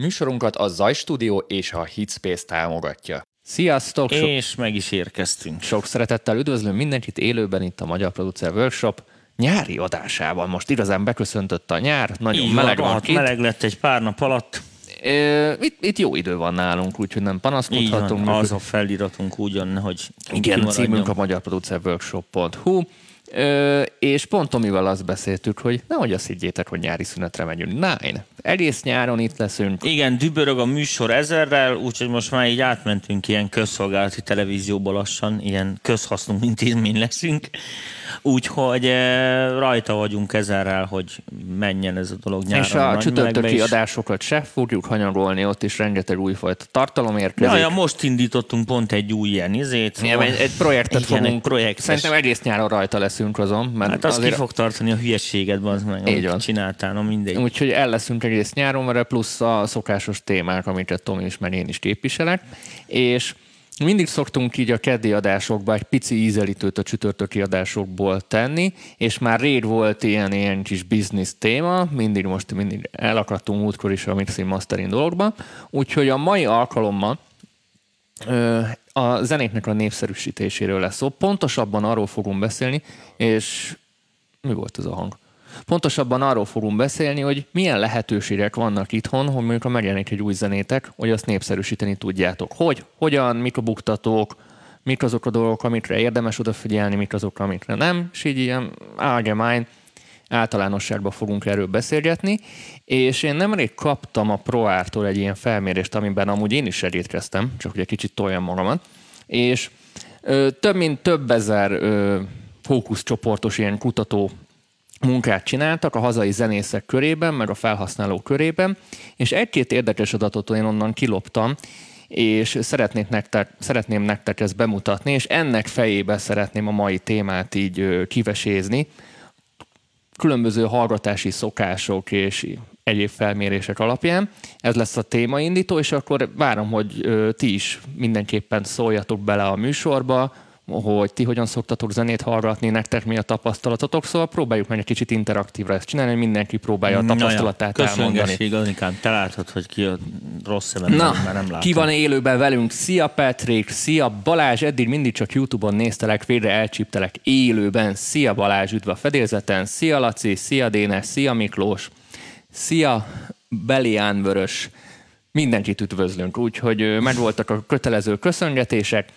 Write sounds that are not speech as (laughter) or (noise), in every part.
Műsorunkat a Zaj Studio és a Hitspace támogatja. Sziasztok! So- és meg is érkeztünk. Sok szeretettel üdvözlöm mindenkit élőben itt a Magyar Producer Workshop nyári adásában. Most igazán beköszöntött a nyár, nagyon Így meleg van, van kint. meleg lett egy pár nap alatt. E, itt, itt jó idő van nálunk, úgyhogy nem panaszkodhatunk. Így van, az a feliratunk ugyan, hogy Igen, címünk a magyarproducerworkshop.hu. Ö, és pont amivel azt beszéltük, hogy nehogy azt higgyétek, hogy nyári szünetre megyünk. Nine. Egész nyáron itt leszünk. Igen, dübörög a műsor ezerrel, úgyhogy most már így átmentünk ilyen közszolgálati televízióból lassan, ilyen közhasznú intézmény leszünk. Úgyhogy rajta vagyunk ezerrel, hogy menjen ez a dolog nyáron. És a csütörtöki adásokat se fogjuk hanyagolni, ott is rengeteg újfajta tartalom érkezik. Ja, ja, most indítottunk pont egy új ilyen izét. Ja, egy, egy projektet igen, fogunk. Egy projektes. Szerintem egész nyáron rajta leszünk azon. Mert hát az azért... ki fog tartani a hülyeséget, az meg, van. csináltál, no mindegy. Úgyhogy el leszünk egész nyáron, mert plusz a szokásos témák, amiket Tomi is, mert én is képviselek. És mindig szoktunk így a keddi adásokban egy pici ízelítőt a csütörtöki adásokból tenni, és már rég volt ilyen, ilyen kis business téma, mindig most mindig elakadtunk múltkor is a mixing mastering dologban, úgyhogy a mai alkalommal a zenéknek a népszerűsítéséről lesz szó. Pontosabban arról fogunk beszélni, és mi volt ez a hang? Pontosabban arról fogunk beszélni, hogy milyen lehetőségek vannak itthon, hogy mondjuk a megjelenik egy új zenétek, hogy azt népszerűsíteni tudjátok. Hogy, hogyan, mik a buktatók, mik azok a dolgok, amikre érdemes odafigyelni, mik azok, amikre nem, és így ilyen allgemein általánosságban fogunk erről beszélgetni, és én nemrég kaptam a ProArt-tól egy ilyen felmérést, amiben amúgy én is segítkeztem, csak ugye kicsit toljam magamat, és ö, több mint több ezer ö, fókuszcsoportos ilyen kutató munkát csináltak a hazai zenészek körében, meg a felhasználók körében, és egy-két érdekes adatot én onnan kiloptam, és szeretnék nektek, szeretném nektek ezt bemutatni, és ennek fejébe szeretném a mai témát így kivesézni. Különböző hallgatási szokások és egyéb felmérések alapján. Ez lesz a témaindító, és akkor várom, hogy ti is mindenképpen szóljatok bele a műsorba, hogy ti hogyan szoktatok zenét hallgatni, nektek mi a tapasztalatotok, szóval próbáljuk meg egy kicsit interaktívra ezt csinálni, hogy mindenki próbálja a tapasztalatát ja, elmondani. Köszönöm, te látod, hogy ki a rossz szemem, Na, már nem látom. ki van élőben velünk? Szia Patrick, szia Balázs, eddig mindig csak Youtube-on néztelek, végre elcsíptelek élőben. Szia Balázs, üdv a fedélzeten, szia Laci, szia Dénes, szia Miklós, szia Belián Vörös. Mindenkit üdvözlünk, úgyhogy megvoltak a kötelező köszöngetések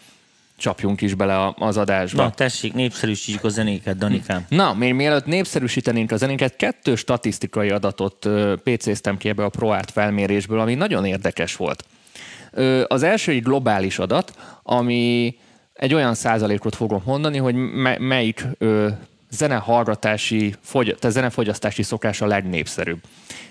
csapjunk is bele az adásba. Na, tessék, népszerűsítsük a zenéket, Danikám. Na, még mielőtt népszerűsítenénk a zenéket, kettő statisztikai adatot PC-ztem ki ebbe a ProArt felmérésből, ami nagyon érdekes volt. Az első egy globális adat, ami egy olyan százalékot fogom mondani, hogy melyik zenehallgatási, fogy, tehát zenefogyasztási szokás a legnépszerűbb.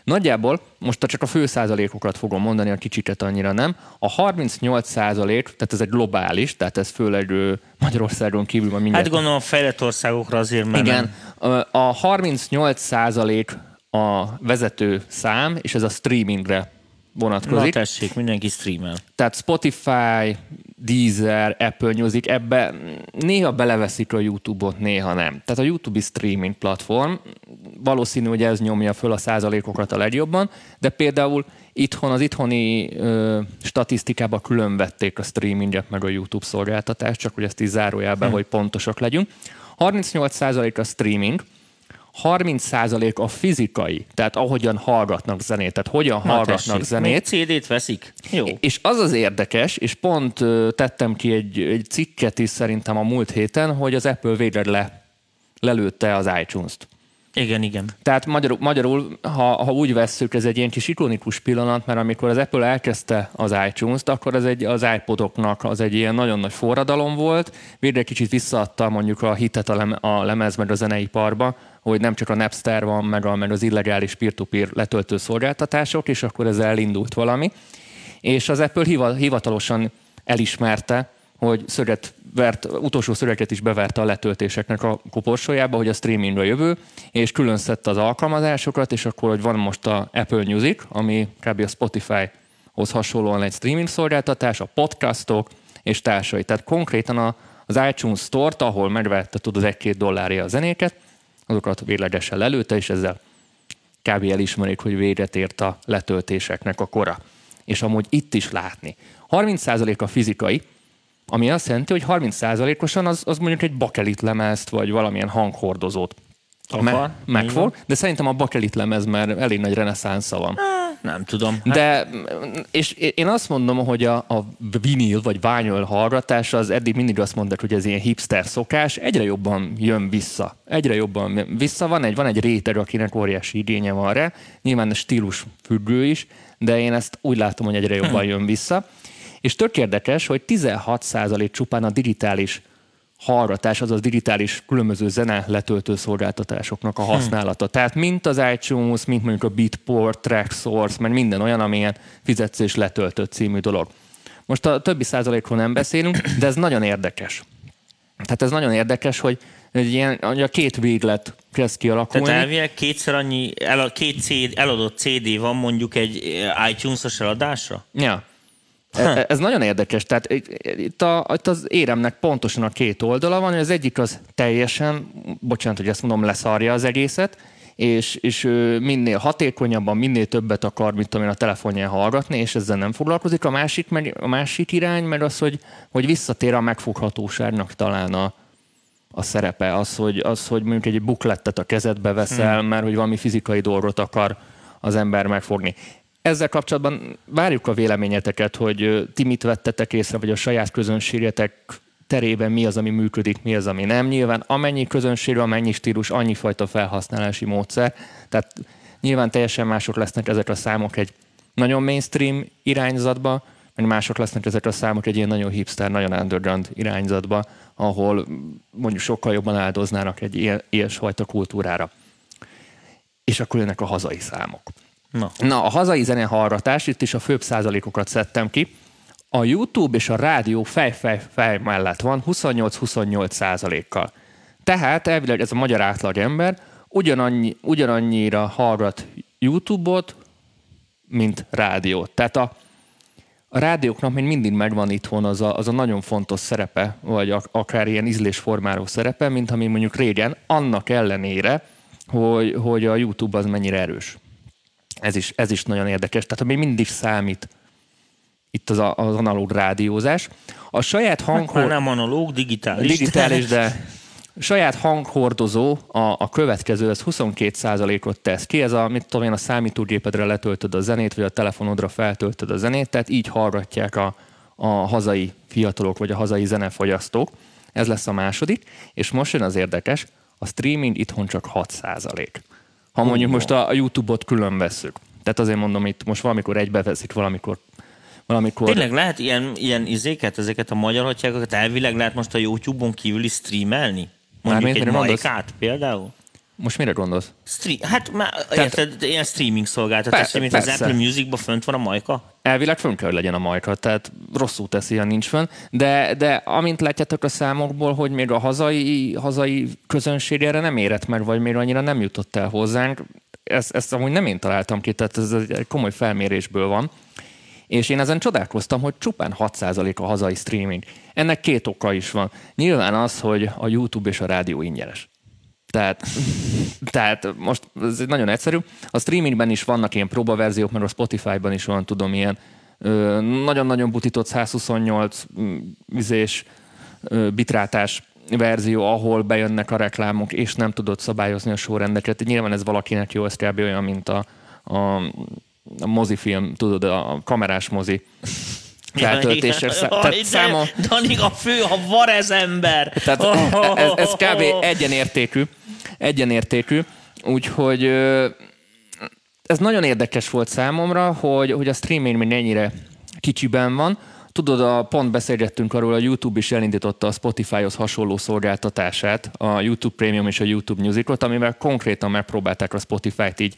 Nagyjából, most csak a fő százalékokat fogom mondani, a kicsiket annyira nem. A 38 százalék, tehát ez egy globális, tehát ez főleg Magyarországon kívül van mindjárt. Hát gondolom a fejlett országokra azért mert Igen, nem. a 38 százalék a vezető szám, és ez a streamingre vonatkozik. Na tessék, mindenki streamel. Tehát Spotify, Deezer, Apple Music, ebbe néha beleveszik a YouTube-ot, néha nem. Tehát a YouTube streaming platform, valószínű, hogy ez nyomja föl a százalékokat a legjobban, de például itthon az itthoni ö, statisztikában külön vették a streaminget meg a YouTube szolgáltatást, csak hogy ezt is zárójelben, hm. hogy pontosak legyünk. 38% a streaming, 30% a fizikai, tehát ahogyan hallgatnak zenét, tehát hogyan Na, hallgatnak tessék, zenét. Még CD-t veszik? Jó. És az az érdekes, és pont tettem ki egy, egy cikket is szerintem a múlt héten, hogy az Apple végre le, lelőtte az iTunes-t. Igen, igen. Tehát magyarul, magyarul ha, ha úgy vesszük, ez egy ilyen kis ikonikus pillanat, mert amikor az Apple elkezdte az iTunes-t, akkor ez egy, az iPodoknak az egy ilyen nagyon nagy forradalom volt. Végre kicsit visszaadta mondjuk a hitet a, lem, a lemez meg a zeneiparba, hogy nem csak a Napster van, meg, a, meg az illegális peer-to-peer letöltő szolgáltatások, és akkor ez elindult valami. És az Apple hivatalosan elismerte, hogy szöget vert, utolsó szöveget is beverte a letöltéseknek a koporsójába, hogy a streamingre jövő, és külön szedte az alkalmazásokat, és akkor, hogy van most a Apple Music, ami kb. a Spotify-hoz hasonlóan egy streaming szolgáltatás, a podcastok és társai. Tehát konkrétan a, az iTunes Store-t, ahol megvette tudod egy-két dollárja a zenéket, azokat véglegesen lelőtte, és ezzel kb. elismerik, hogy végre tért a letöltéseknek a kora. És amúgy itt is látni. 30% a fizikai, ami azt jelenti, hogy 30%-osan az, az mondjuk egy bakelit lemezt, vagy valamilyen hanghordozót Akar, megfog, de szerintem a bakelit lemez már elég nagy reneszánsza van. Nem tudom. Hát De, és én azt mondom, hogy a, a vinil vagy ványol hallgatás az eddig mindig azt mondták, hogy ez ilyen hipster szokás, egyre jobban jön vissza. Egyre jobban vissza. Van egy, van egy réteg, akinek óriási igénye van rá, nyilván a stílus függő is, de én ezt úgy látom, hogy egyre jobban jön vissza. És tök érdekes, hogy 16% csupán a digitális hallgatás, azaz digitális különböző zene letöltő szolgáltatásoknak a használata. Hmm. Tehát mint az iTunes, mint mondjuk a Beatport, Tracksource, mert minden olyan, amilyen fizetsz és letöltött című dolog. Most a többi százalékról nem beszélünk, de ez nagyon érdekes. Tehát ez nagyon érdekes, hogy egy ilyen, a két véglet kezd kialakulni. Tehát elvileg kétszer annyi, el, két CD, eladott CD van mondjuk egy iTunes-os eladásra? Ja. Ez, ez nagyon érdekes. Tehát itt, a, itt az éremnek pontosan a két oldala van, hogy az egyik az teljesen, bocsánat, hogy ezt mondom, leszarja az egészet, és, és minél hatékonyabban, minél többet akar, mint amilyen a telefonján hallgatni, és ezzel nem foglalkozik. A másik, a másik irány, mert az, hogy, hogy visszatér a megfoghatóságnak talán a, a szerepe. Az hogy, az, hogy mondjuk egy buklettet a kezedbe veszel, hmm. mert hogy valami fizikai dolgot akar az ember megfogni. Ezzel kapcsolatban várjuk a véleményeteket, hogy ti mit vettetek észre, vagy a saját közönségetek terében mi az, ami működik, mi az, ami nem. Nyilván amennyi közönség, amennyi stílus, annyi fajta felhasználási módszer. Tehát nyilván teljesen mások lesznek ezek a számok egy nagyon mainstream irányzatba, meg mások lesznek ezek a számok egy ilyen nagyon hipster, nagyon underground irányzatba, ahol mondjuk sokkal jobban áldoznának egy ilyen, ilyesfajta kultúrára. És akkor jönnek a hazai számok. Na. Na, a hazai zenehallgatás, itt is a főbb százalékokat szedtem ki. A YouTube és a rádió fej-fej-fej mellett van 28-28 százalékkal. Tehát elvileg ez a magyar átlag ember ugyanannyi, ugyanannyira hallgat YouTube-ot, mint rádiót. Tehát a, a rádióknak még mindig megvan itthon az a, az a nagyon fontos szerepe, vagy akár ilyen ízlésformáló szerepe, mint ami mondjuk régen, annak ellenére, hogy, hogy a YouTube az mennyire erős. Ez is, ez is nagyon érdekes. Tehát még mindig számít itt az, a, az analóg rádiózás. A saját hanghor... Hát nem analóg, digitális. Digitális, de saját hanghordozó a, a következő, ez 22%-ot tesz ki, ez a, mit tudom én, a számítógépedre letöltöd a zenét, vagy a telefonodra feltöltöd a zenét, tehát így hallgatják a, a hazai fiatalok, vagy a hazai zenefogyasztók. Ez lesz a második, és most jön az érdekes, a streaming itthon csak 6%. Ha mondjuk most a, YouTube-ot külön veszük. Tehát azért mondom, itt most valamikor egybeveszik, valamikor valamikor... Tényleg lehet ilyen, ilyen izéket, ezeket a magyar hatyágokat elvileg lehet most a YouTube-on kívül is streamelni? Mondjuk egy majkát például? Most mire gondolsz? Stre- hát már Tehát, érted, ilyen streaming szolgáltatás, persze, mint persze. az Apple Musicban fönt van a majka? Elvileg fönn kell, legyen a majka, tehát rosszul teszi, ha nincs fönn. De, de amint látjátok a számokból, hogy még a hazai, hazai közönség erre nem érett meg, vagy még annyira nem jutott el hozzánk, ezt, ezt amúgy nem én találtam ki, tehát ez egy komoly felmérésből van. És én ezen csodálkoztam, hogy csupán 6% a hazai streaming. Ennek két oka is van. Nyilván az, hogy a YouTube és a rádió ingyenes. Tehát, tehát most ez nagyon egyszerű. A streamingben is vannak ilyen próbaverziók, mert a Spotify-ban is van, tudom, ilyen ö, nagyon-nagyon butított 128 vizés bitrátás verzió, ahol bejönnek a reklámok, és nem tudod szabályozni a sorrendeket. Nyilván ez valakinek jó, ez kb. olyan, mint a, a, a mozifilm, tudod, a kamerás mozi feltöltésre. Szá- tehát száma... Danik, a fő, a var ez ember. Tehát ez, ez kb. (laughs) egyenértékű egyenértékű, úgyhogy ez nagyon érdekes volt számomra, hogy, hogy a streaming még ennyire kicsiben van. Tudod, a, pont beszélgettünk arról, a YouTube is elindította a Spotify-hoz hasonló szolgáltatását, a YouTube Premium és a YouTube Musicot, amivel konkrétan megpróbálták a Spotify-t így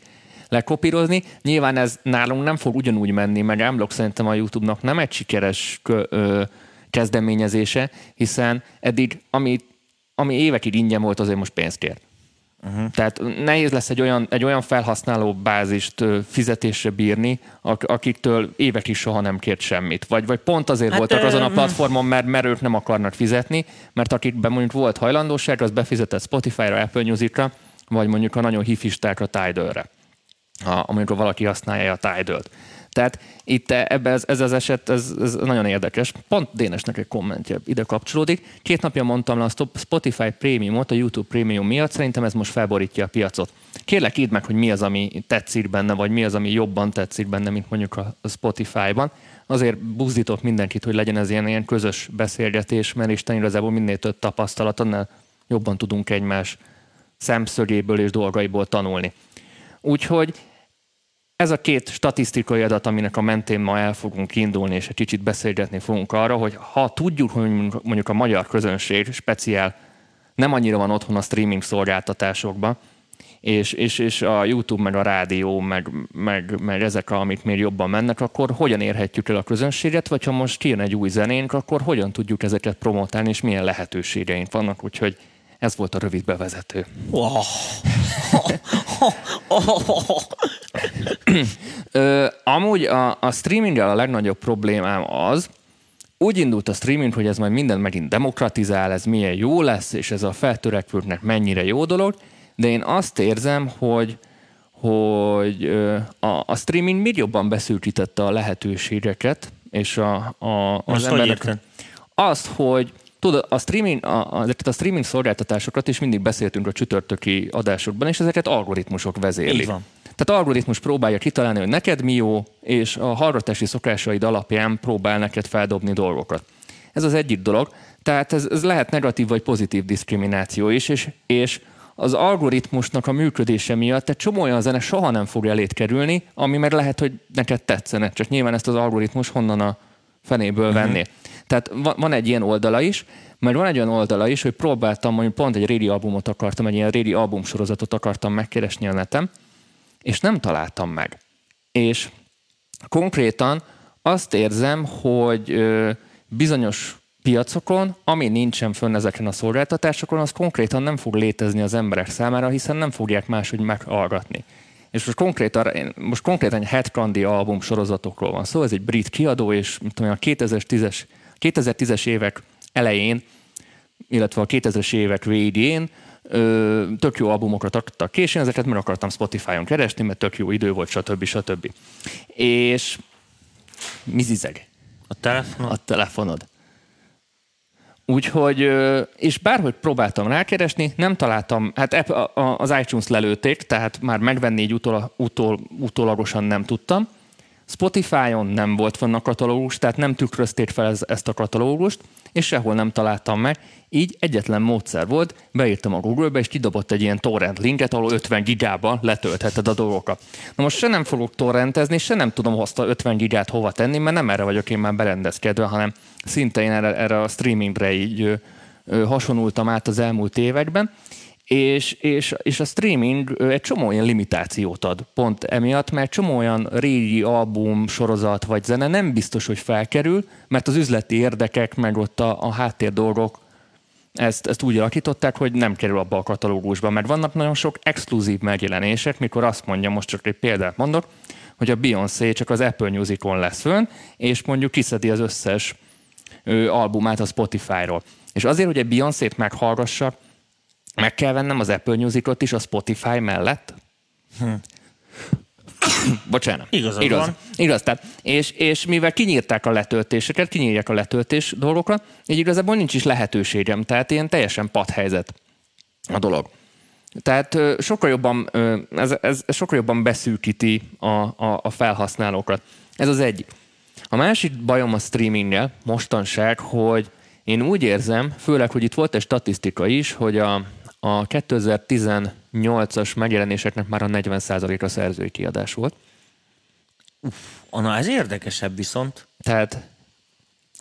lekopírozni. Nyilván ez nálunk nem fog ugyanúgy menni, meg Amblok szerintem a YouTube-nak nem egy sikeres kezdeményezése, hiszen eddig, ami, ami évekig ingyen volt, azért most pénzt kért. Uh-huh. Tehát nehéz lesz egy olyan, egy olyan felhasználó bázist fizetésre bírni, akiktől évekig soha nem kért semmit. Vagy, vagy pont azért hát voltak azon a platformon, mert, mert ők nem akarnak fizetni, mert akikben mondjuk volt hajlandóság, az befizetett Spotify-ra, Apple Music-ra, vagy mondjuk a nagyon hifisták a Tidal-re. amikor valaki használja a Tidal-t. Tehát itt ebbe ez, ez az eset, ez, ez nagyon érdekes. Pont Dénesnek egy kommentje ide kapcsolódik. Két napja mondtam le a Spotify Premiumot a YouTube Premium miatt, szerintem ez most felborítja a piacot. Kérlek, írd meg, hogy mi az, ami tetszik benne, vagy mi az, ami jobban tetszik benne, mint mondjuk a Spotify-ban. Azért buzdítok mindenkit, hogy legyen ez ilyen, ilyen közös beszélgetés, mert Isten igazából minél több tapasztalat, annál jobban tudunk egymás szemszögéből és dolgaiból tanulni. Úgyhogy ez a két statisztikai adat, aminek a mentén ma el fogunk indulni, és egy kicsit beszélgetni fogunk arra, hogy ha tudjuk, hogy mondjuk a magyar közönség speciál nem annyira van otthon a streaming szolgáltatásokban, és, és, és a YouTube, meg a rádió, meg, meg, meg ezek, amik még jobban mennek, akkor hogyan érhetjük el a közönséget, vagy ha most kijön egy új zenénk, akkor hogyan tudjuk ezeket promotálni, és milyen lehetőségeink vannak, úgyhogy ez volt a rövid bevezető. Wow. Ö, amúgy a, a streaminggel a legnagyobb problémám az, úgy indult a streaming, hogy ez majd minden megint demokratizál, ez milyen jó lesz, és ez a feltörekvőknek mennyire jó dolog, de én azt érzem, hogy, hogy a, a streaming még jobban beszűkítette a lehetőségeket, és a, a, az emberek... Azt, hogy tudod, a streaming, a, a, a streaming szolgáltatásokat is mindig beszéltünk a csütörtöki adásokban, és ezeket algoritmusok vezérlik. Így van. Tehát algoritmus próbálja kitalálni, hogy neked mi jó, és a hallgatási szokásaid alapján próbál neked feldobni dolgokat. Ez az egyik dolog. Tehát ez, ez lehet negatív vagy pozitív diszkrimináció is, és, és az algoritmusnak a működése miatt egy csomó olyan zene soha nem fog elét kerülni, ami meg lehet, hogy neked tetszene, csak nyilván ezt az algoritmus honnan a fenéből uh-huh. venné. Tehát van, egy ilyen oldala is, mert van egy olyan oldala is, hogy próbáltam, mondjuk pont egy régi albumot akartam, egy ilyen régi albumsorozatot akartam megkeresni a netem, és nem találtam meg. És konkrétan azt érzem, hogy bizonyos piacokon, ami nincsen fönn ezeken a szolgáltatásokon, az konkrétan nem fog létezni az emberek számára, hiszen nem fogják máshogy meghallgatni. És most konkrétan, most konkrétan egy Headcandy album sorozatokról van szó, ez egy brit kiadó, és tudom, a 2010-es, 2010-es évek elején, illetve a 2000-es évek végén ö, tök jó albumokat adtak későn, ezeket meg akartam Spotify-on keresni, mert tök jó idő volt, stb. stb. És mi zizeg? A telefonod? A telefonod. Úgyhogy, és bárhogy próbáltam rákeresni, nem találtam, hát az iTunes lelőtték, tehát már megvenni így utol, utol, utólagosan nem tudtam. Spotify-on nem volt fenn a katalógus, tehát nem tükrözték fel ez, ezt a katalógust, és sehol nem találtam meg. Így egyetlen módszer volt, beírtam a Google-be, és kidobott egy ilyen torrent linket, ahol 50 gigába letöltheted a dolgokat. Na most se nem fogok torrentezni, se nem tudom azt a 50 gigát hova tenni, mert nem erre vagyok én már berendezkedve, hanem szinte én erre, erre a streamingre így ö, ö, hasonultam át az elmúlt években, és, és, és a streaming egy csomó olyan limitációt ad pont emiatt, mert csomó olyan régi album, sorozat vagy zene nem biztos, hogy felkerül, mert az üzleti érdekek, meg ott a, a háttér dolgok ezt, ezt úgy alakították, hogy nem kerül abba a katalógusba, mert vannak nagyon sok exkluzív megjelenések, mikor azt mondja, most csak egy példát mondok, hogy a Beyoncé csak az Apple Musicon lesz fönn, és mondjuk kiszedi az összes ő, albumát a Spotify-ról. És azért, hogy egy Beyoncé-t meghallgassak, meg kell vennem az Apple Music-ot is a Spotify mellett? Hm. Bocsánat. Igazad Igaz. van. Igaz. Tehát, és, és mivel kinyírták a letöltéseket, kinyírják a letöltés dolgokra, így igazából nincs is lehetőségem. Tehát ilyen teljesen padhelyzet a dolog. Tehát sokkal jobban, ez, ez sokkal jobban beszűkíti a, a, a felhasználókat. Ez az egyik. A másik bajom a streaminggel mostanság, hogy én úgy érzem, főleg, hogy itt volt egy statisztika is, hogy a, a 2018-as megjelenéseknek már a 40%-a szerzői kiadás volt. Uff, na ez érdekesebb viszont. Tehát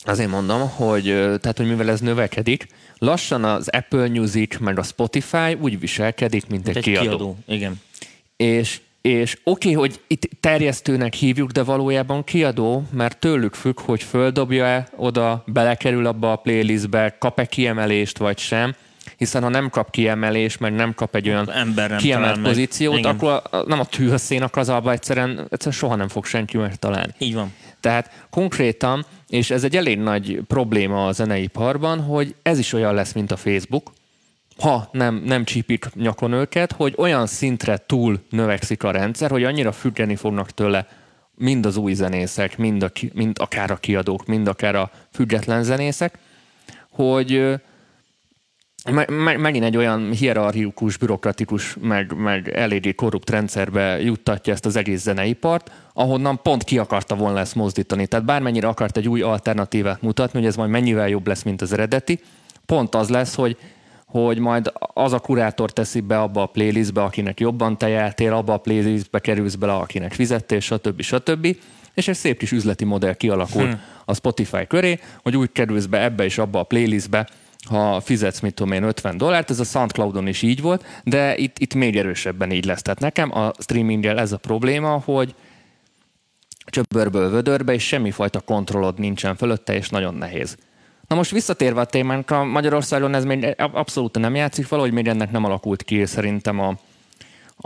azért mondom, hogy, tehát, hogy mivel ez növekedik, lassan az Apple Music meg a Spotify úgy viselkedik, mint, mint egy, egy kiadó. kiadó. Igen. És és oké, okay, hogy itt terjesztőnek hívjuk, de valójában kiadó, mert tőlük függ, hogy földobja-e oda, belekerül abba a playlistbe, kap-e kiemelést vagy sem, hiszen ha nem kap kiemelést, meg nem kap egy olyan Ember kiemelt pozíciót, meg. akkor a, nem a tűhösszén az alba egyszerűen, egyszerűen soha nem fog senki megtalálni. Így van. Tehát konkrétan, és ez egy elég nagy probléma a zeneiparban, hogy ez is olyan lesz, mint a Facebook, ha nem, nem csípik nyakon őket, hogy olyan szintre túl növekszik a rendszer, hogy annyira függeni fognak tőle mind az új zenészek, mind, a, mind akár a kiadók, mind akár a független zenészek, hogy megint egy olyan hierarchikus, bürokratikus, meg, meg eléggé korrupt rendszerbe juttatja ezt az egész zeneipart, ahonnan pont ki akarta volna ezt mozdítani. Tehát bármennyire akart egy új alternatívát mutatni, hogy ez majd mennyivel jobb lesz, mint az eredeti, pont az lesz, hogy hogy majd az a kurátor teszi be abba a playlistbe, akinek jobban te jártél, abba a playlistbe kerülsz bele, akinek fizettél, stb. stb. És egy szép kis üzleti modell kialakul hmm. a Spotify köré, hogy úgy kerülsz be ebbe és abba a playlistbe, ha fizetsz, mit tudom én, 50 dollárt, ez a Soundcloudon is így volt, de itt, itt még erősebben így lesz. Tehát nekem a streaminggel ez a probléma, hogy csöbbörből vödörbe, és semmifajta kontrollod nincsen fölötte, és nagyon nehéz. Na most visszatérve a témánkra, Magyarországon ez még abszolút nem játszik, valahogy még ennek nem alakult ki szerintem a,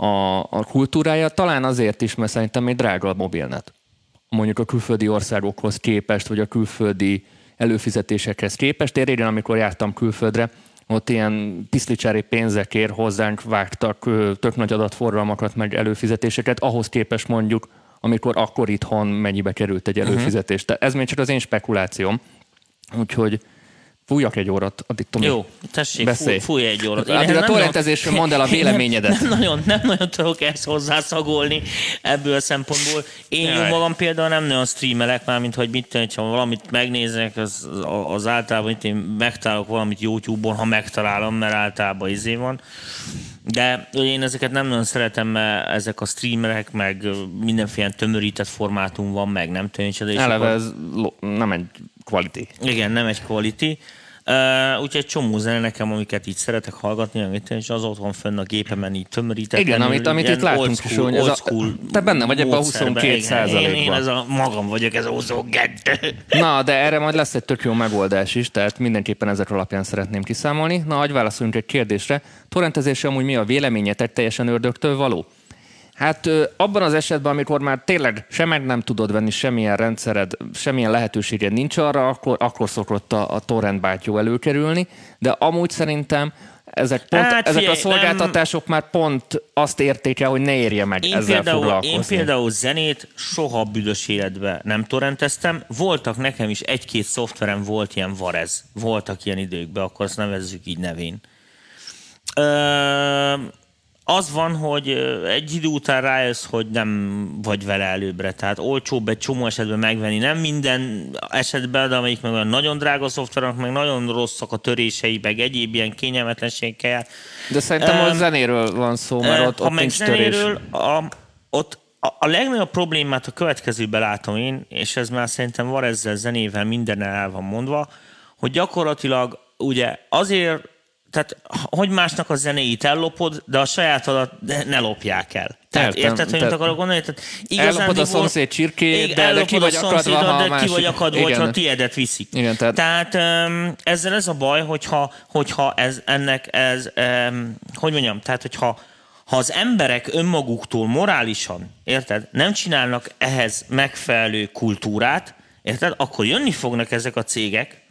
a, a kultúrája. Talán azért is, mert szerintem még drága a mobilnet. Mondjuk a külföldi országokhoz képest, vagy a külföldi előfizetésekhez képest. Én régen, amikor jártam külföldre, ott ilyen piszlicsári pénzekért hozzánk vágtak tök nagy adatforgalmakat, meg előfizetéseket, ahhoz képest mondjuk, amikor akkor itthon mennyibe került egy mhm. előfizetés. Tehát ez még csak az én spekulációm. Úgyhogy fújjak egy órat, addig Tomi. Jó, tessék, beszélj. Fúj, fúj egy órat. Addig a torrentezésről mondd el a (laughs) véleményedet. Nem, nem, nagyon, nem nagyon tudok ezt hozzászagolni ebből a szempontból. Én jó magam például nem nagyon streamelek, már mint hogy mit tenni, ha valamit megnézek, az, az általában itt én megtalálok valamit YouTube-on, ha megtalálom, mert általában izé van. De én ezeket nem nagyon szeretem, mert ezek a streamerek, meg mindenféle tömörített formátum van, meg nem tűnik. Eleve akkor... ez nem egy quality. Igen, nem egy quality. Uh, úgyhogy egy csomó zene nekem, amiket így szeretek hallgatni, amit és az otthon fönn a gépemen így tömörített. Igen, amit, amit itt látunk is, hogy ez a, te benne vagy ebben a 22 százalékban. Én, én ez a magam vagyok, ez a 22. (laughs) Na, de erre majd lesz egy tök jó megoldás is, tehát mindenképpen ezek alapján szeretném kiszámolni. Na, hogy válaszoljunk egy kérdésre. Torrentezés amúgy mi a véleményetek teljesen ördögtől való? Hát abban az esetben, amikor már tényleg meg nem tudod venni semmilyen rendszered, semmilyen lehetőséged nincs arra, akkor, akkor szokott a, a torrent bátyó előkerülni, de amúgy szerintem ezek, pont, hát, ezek figyelj, a szolgáltatások nem... már pont azt érték el, hogy ne érje meg én ezzel például, foglalkozni. Én például zenét soha büdös életben nem torrenteztem. Voltak nekem is egy-két szoftverem volt ilyen Varez. Voltak ilyen időkben, akkor azt nevezzük így nevén. Ö- az van, hogy egy idő után rájössz, hogy nem vagy vele előbbre. Tehát olcsóbb egy csomó esetben megvenni. Nem minden esetben, de amelyik meg olyan nagyon drága szoftverek, meg nagyon rosszak a törései, meg egyéb ilyen kényelmetlenségekkel. De szerintem um, a zenéről van szó, mert ott, ha ott meg nincs zenéről, a, ott a, a legnagyobb problémát a következőben látom én, és ez már szerintem van ezzel zenével minden el van mondva, hogy gyakorlatilag ugye azért tehát hogy másnak a zenéit ellopod, de a sajátodat ne lopják el. Tehát Értem, érted, hogy mit akarok gondolni? Tehát ellopod a szomszéd csirkét, de, de ki vagy akadva, ha de ki vagy akadva, hogyha tiédet viszik. Igen, tehát... tehát um, ezzel ez a baj, hogyha, hogyha ez, ennek ez, um, hogy mondjam, tehát hogyha ha az emberek önmaguktól morálisan, érted, nem csinálnak ehhez megfelelő kultúrát, érted, akkor jönni fognak ezek a cégek,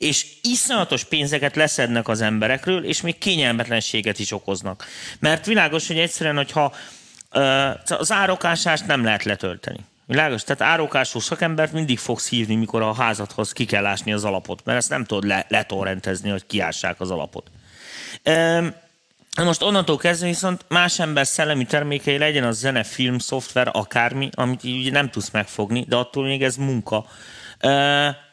és iszonyatos pénzeket leszednek az emberekről, és még kényelmetlenséget is okoznak. Mert világos, hogy egyszerűen, hogyha az árokásást nem lehet letölteni. Világos? Tehát árokású szakembert mindig fogsz hívni, mikor a házadhoz ki kell ásni az alapot, mert ezt nem tudod le- letorrentezni, hogy kiássák az alapot. Most onnantól kezdve viszont más ember szellemi termékei legyen az zene, film, szoftver, akármi, amit így nem tudsz megfogni, de attól még ez munka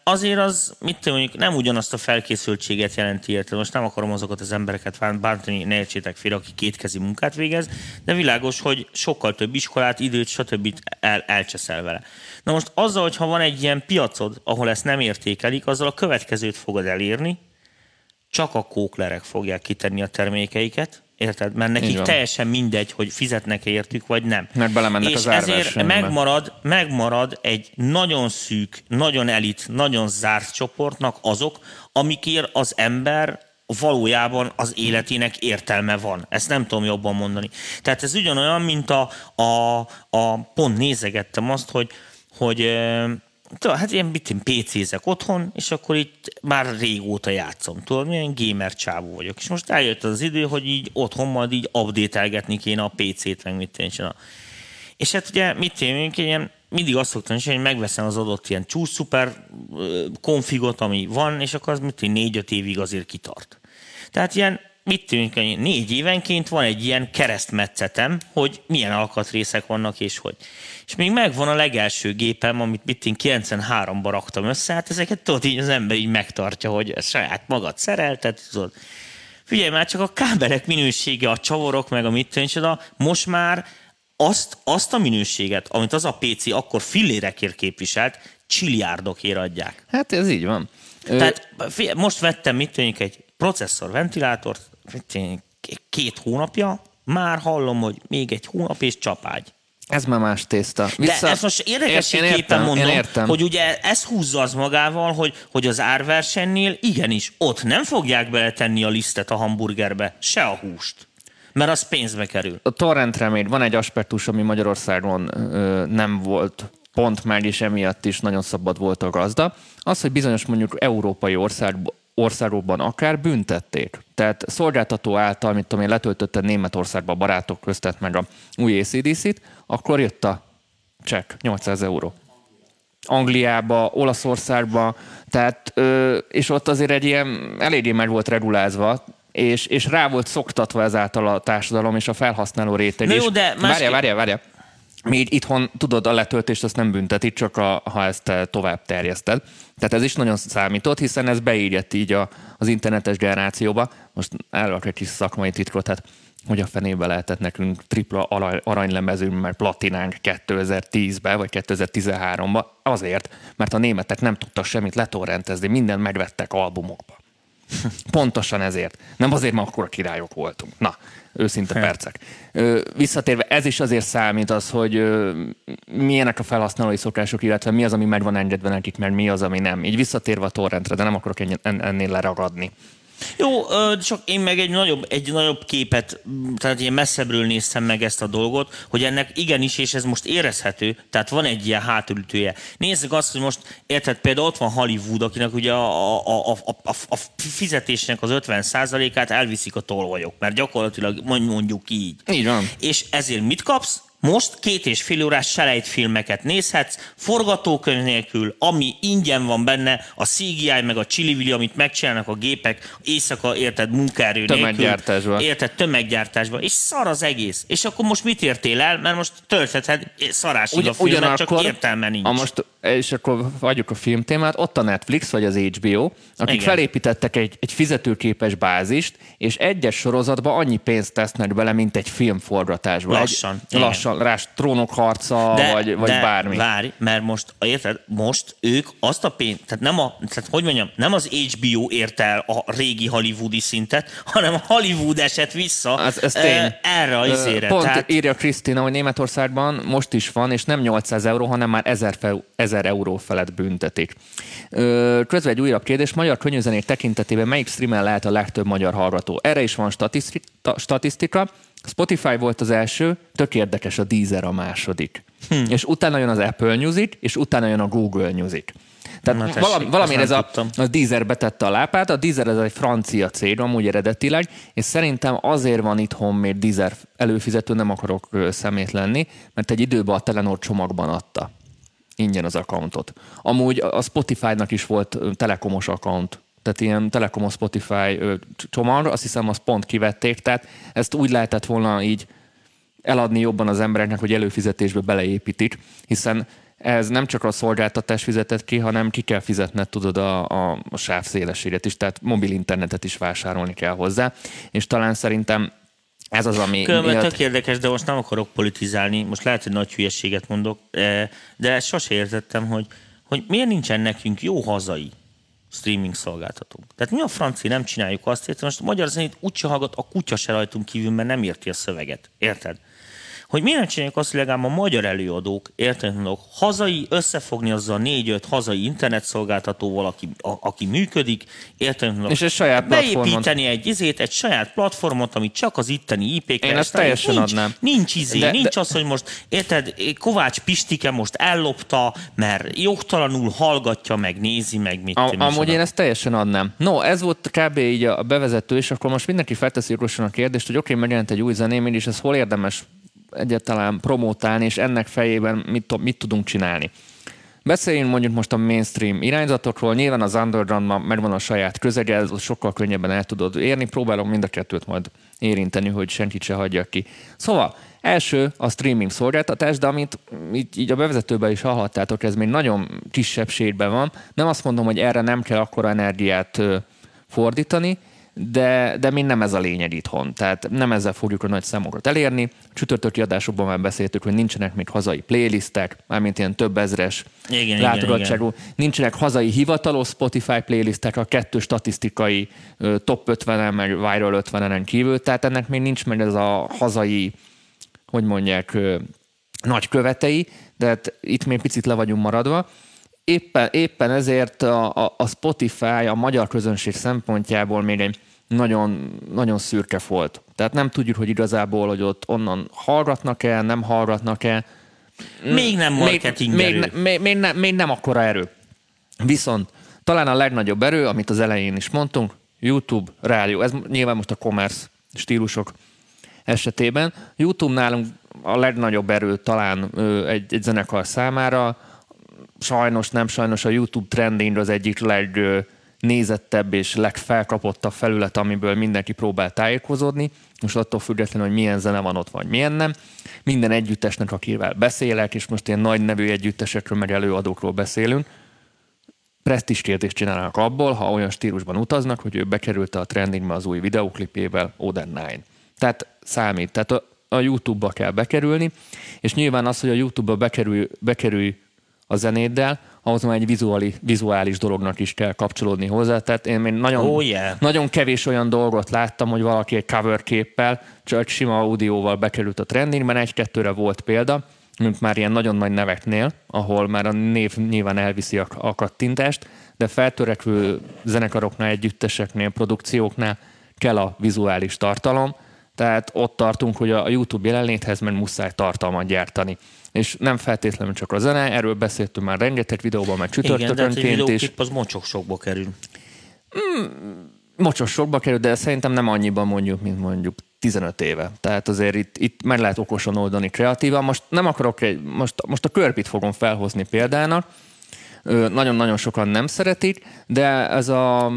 azért az, mit tudom, mondjuk nem ugyanazt a felkészültséget jelenti érte. Most nem akarom azokat az embereket bántani, ne értsétek fél, aki kétkezi munkát végez, de világos, hogy sokkal több iskolát, időt, stb. El, elcseszel vele. Na most azzal, hogyha van egy ilyen piacod, ahol ezt nem értékelik, azzal a következőt fogod elérni, csak a kóklerek fogják kitenni a termékeiket, Érted? Mert nekik teljesen mindegy, hogy fizetnek -e értük, vagy nem. Mert belemennek És az ezért megmarad, megmarad egy nagyon szűk, nagyon elit, nagyon zárt csoportnak azok, amikért az ember valójában az életének értelme van. Ezt nem tudom jobban mondani. Tehát ez ugyanolyan, mint a, a, a pont nézegettem azt, hogy, hogy tudod, hát ilyen mit én PC-zek otthon, és akkor itt már régóta játszom. Tudod, milyen gamer csávó vagyok. És most eljött az idő, hogy így otthon majd így update kéne a PC-t, meg mit én És hát ugye mit én, ilyen mindig azt szoktam is, hogy megveszem az adott ilyen csúcs szuper konfigot, ami van, és akkor az mit négy-öt évig azért kitart. Tehát ilyen mit tűnik, hogy négy évenként van egy ilyen keresztmetszetem, hogy milyen alkatrészek vannak és hogy. És még megvan a legelső gépem, amit mit én 93-ban raktam össze, hát ezeket tudod, így az ember így megtartja, hogy saját magad szereltet, tudod. Figyelj már, csak a kábelek minősége, a csavarok, meg a mit tűnik, most már azt, azt a minőséget, amit az a PC akkor fillérekért képviselt, csiliárdokért adják. Hát ez így van. Tehát most vettem, mit tűnik, egy processzor ventilátort, két hónapja, már hallom, hogy még egy hónap és csapágy. Ez már más tészta. Vissza... De ezt most érdekességképpen mondom, értem. hogy ugye ez húzza az magával, hogy, hogy az árversenynél igenis ott nem fogják beletenni a lisztet a hamburgerbe, se a húst. Mert az pénzbe kerül. A torrentre még van egy aspektus, ami Magyarországon ö, nem volt pont meg, és emiatt is nagyon szabad volt a gazda. Az, hogy bizonyos mondjuk európai ország, országokban akár büntették. Tehát szolgáltató által, mint tudom én, letöltötted Németországba a barátok köztet meg a új ACDC-t, akkor jött a csekk, 800 euró. Angliába, Olaszországba, tehát, és ott azért egy ilyen eléggé meg volt regulázva, és, és rá volt szoktatva ezáltal a társadalom és a felhasználó réteg is. Jó, de másképp... Várja, várja, várja. Még itthon tudod, a letöltést azt nem büntetik, csak a, ha ezt tovább terjeszted. Tehát ez is nagyon számított, hiszen ez beírjett így a, az internetes generációba. Most elrak egy kis szakmai titkot, tehát hogy a fenébe lehetett nekünk tripla aranylemezünk, mert platinánk 2010-ben vagy 2013-ban, azért, mert a németek nem tudtak semmit letorrentezni, mindent megvettek albumokba. Pontosan ezért. Nem azért, mert akkor a királyok voltunk. Na, őszinte percek. Visszatérve, ez is azért számít az, hogy milyenek a felhasználói szokások, illetve mi az, ami meg van engedve nekik, mert mi az, ami nem. Így visszatérve a torrentre, de nem akarok ennél leragadni. Jó, csak én meg egy nagyobb, egy nagyobb képet, tehát ilyen messzebbről néztem meg ezt a dolgot, hogy ennek igenis, és ez most érezhető, tehát van egy ilyen hátulütője. Nézzük azt, hogy most, érted, például ott van Hollywood, akinek ugye a, a, a, a, a fizetésnek az 50%-át elviszik a tolvajok, mert gyakorlatilag mondjuk így. Így van. És ezért mit kapsz? Most két és fél órás selejtfilmeket nézhetsz, forgatókönyv nélkül, ami ingyen van benne, a CGI meg a Chili amit megcsinálnak a gépek éjszaka, érted, munkaerő Tömeggyártásba. Érted, tömeggyártásba. És szar az egész. És akkor most mit értél el? Mert most töltheted szarásig Ugy, a filmet, csak értelme nincs. A most, és akkor vagyok a filmtémát, ott a Netflix vagy az HBO, akik Igen. felépítettek egy, egy fizetőképes bázist, és egyes sorozatba annyi pénzt tesznek bele, mint egy filmforgatásba. Lassan. Egy, lassan lassan, rás trónok harca, de, vagy, vagy de, bármi. Várj, mert most, érted, most ők azt a pénzt, tehát nem a, tehát hogy mondjam, nem az HBO ért el a régi hollywoodi szintet, hanem a Hollywood esett vissza ez, ez tény. erre a izére. Pont tehát... írja Krisztina, hogy Németországban most is van, és nem 800 euró, hanem már 1000, fe, 1000 euró felett büntetik. Közben egy újabb kérdés, magyar könnyűzenét tekintetében melyik streamen lehet a legtöbb magyar hallgató? Erre is van statisztika, Spotify volt az első, tök érdekes a Deezer a második. Hm. És utána jön az Apple Music, és utána jön a Google Music. Tehát Na, valami, valamire ez a, a Deezer betette a lápát, a Deezer ez egy francia cég, amúgy eredetileg, és szerintem azért van itthon még Deezer előfizető, nem akarok szemét lenni, mert egy időben a Telenor csomagban adta ingyen az accountot. Amúgy a Spotify-nak is volt telekomos account tehát ilyen Telekom Spotify csomag, azt hiszem azt pont kivették, tehát ezt úgy lehetett volna így eladni jobban az embereknek, hogy előfizetésbe beleépítik, hiszen ez nem csak a szolgáltatás fizetett ki, hanem ki kell fizetned, tudod, a, a, a sáv szélességet is, tehát mobil internetet is vásárolni kell hozzá, és talán szerintem ez az, ami... Különben miatt... tök érdekes, de most nem akarok politizálni, most lehet, hogy nagy hülyeséget mondok, de sose értettem, hogy, hogy miért nincsen nekünk jó hazai streaming szolgáltatónk. Tehát mi a franci nem csináljuk azt, érted? Most a magyar zenét úgy hallgat, a kutya se rajtunk kívül, mert nem érti a szöveget. Érted? Hogy miért csináljuk azt, hogy legalább a magyar előadók, értenek, hazai, összefogni azzal négy-öt hazai internetszolgáltatóval, aki, a, aki működik, értenek, És egy saját platformon. beépíteni egy izét, egy saját platformot, amit csak az itteni IP-k Én ezt teljesen nincs, adnám. Nincs izé, De- nincs de- az, hogy most, érted, Kovács Pistike most ellopta, mert jogtalanul hallgatja, meg nézi, meg mit. A, amúgy én ezt teljesen adnám. No, ez volt kb. így a bevezető, és akkor most mindenki felteszi jogosan a kérdést, hogy oké, okay, megjelent egy új zeném, és ez hol érdemes egyáltalán promótálni, és ennek fejében mit, mit tudunk csinálni. Beszéljünk mondjuk most a mainstream irányzatokról, nyilván az underground megvan a saját közege, ez sokkal könnyebben el tudod érni, próbálom mind a kettőt majd érinteni, hogy senkit se hagyjak ki. Szóval, első a streaming szolgáltatás, de amit így, így a bevezetőben is hallhattátok, ez még nagyon kisebb sétben van. Nem azt mondom, hogy erre nem kell akkora energiát fordítani, de, de még nem ez a lényeg itthon. Tehát nem ezzel fogjuk a nagy számokat elérni. Csütörtöki adásokban már beszéltük, hogy nincsenek még hazai playlistek, mármint ilyen több ezres Igen, igen, látogatottságú. Nincsenek hazai hivatalos Spotify playlistek a kettő statisztikai top 50-en, meg viral 50-en kívül, tehát ennek még nincs meg ez a hazai, hogy mondják, nagy követei, de hát itt még picit le vagyunk maradva. Éppen, éppen ezért a, a, a Spotify a magyar közönség szempontjából még egy nagyon, nagyon szürke volt. Tehát nem tudjuk, hogy igazából, hogy ott onnan hallgatnak-e, nem hallgatnak-e. Még nem marketing még, erő. még, még, még, nem, még nem akkora erő. Viszont talán a legnagyobb erő, amit az elején is mondtunk, YouTube, rádió. Ez nyilván most a commerce stílusok esetében. YouTube nálunk a legnagyobb erő talán egy, egy zenekar számára. Sajnos, nem sajnos a YouTube trending az egyik legnézettebb és legfelkapottabb felület, amiből mindenki próbál tájékozódni. Most attól függetlenül, hogy milyen zene van ott, vagy milyen nem. Minden együttesnek, akivel beszélek, és most ilyen nagy nevű együttesekről, meg előadókról beszélünk, presztis kérdést csinálnak abból, ha olyan stílusban utaznak, hogy ő bekerült a trendingbe az új videoklipével, Oden 9. Tehát számít. Tehát a, a YouTube-ba kell bekerülni, és nyilván az, hogy a YouTube-ba bekerül, bekerülj a zenéddel, ahhoz már egy vizuális, vizuális dolognak is kell kapcsolódni hozzá. Tehát én még nagyon, Oh, yeah. nagyon kevés olyan dolgot láttam, hogy valaki egy cover képpel, csak sima audióval bekerült a trendingben, egy-kettőre volt példa, mint már ilyen nagyon nagy neveknél, ahol már a név nyilván elviszi a, a kattintást, de feltörekvő zenekaroknál, együtteseknél, produkcióknál kell a vizuális tartalom, tehát ott tartunk, hogy a YouTube jelenléthez meg muszáj tartalmat gyártani. És nem feltétlenül csak a zene, erről beszéltünk már rengeteg videóban, meg Igen, de hát egy csütörtökönként az mocsok sokba kerül. Mocsos sokba kerül, de szerintem nem annyiban mondjuk, mint mondjuk 15 éve. Tehát azért itt, itt meg lehet okosan oldani kreatívan. Most nem akarok egy, most, most a körpit fogom felhozni példának. Nagyon-nagyon sokan nem szeretik, de ez a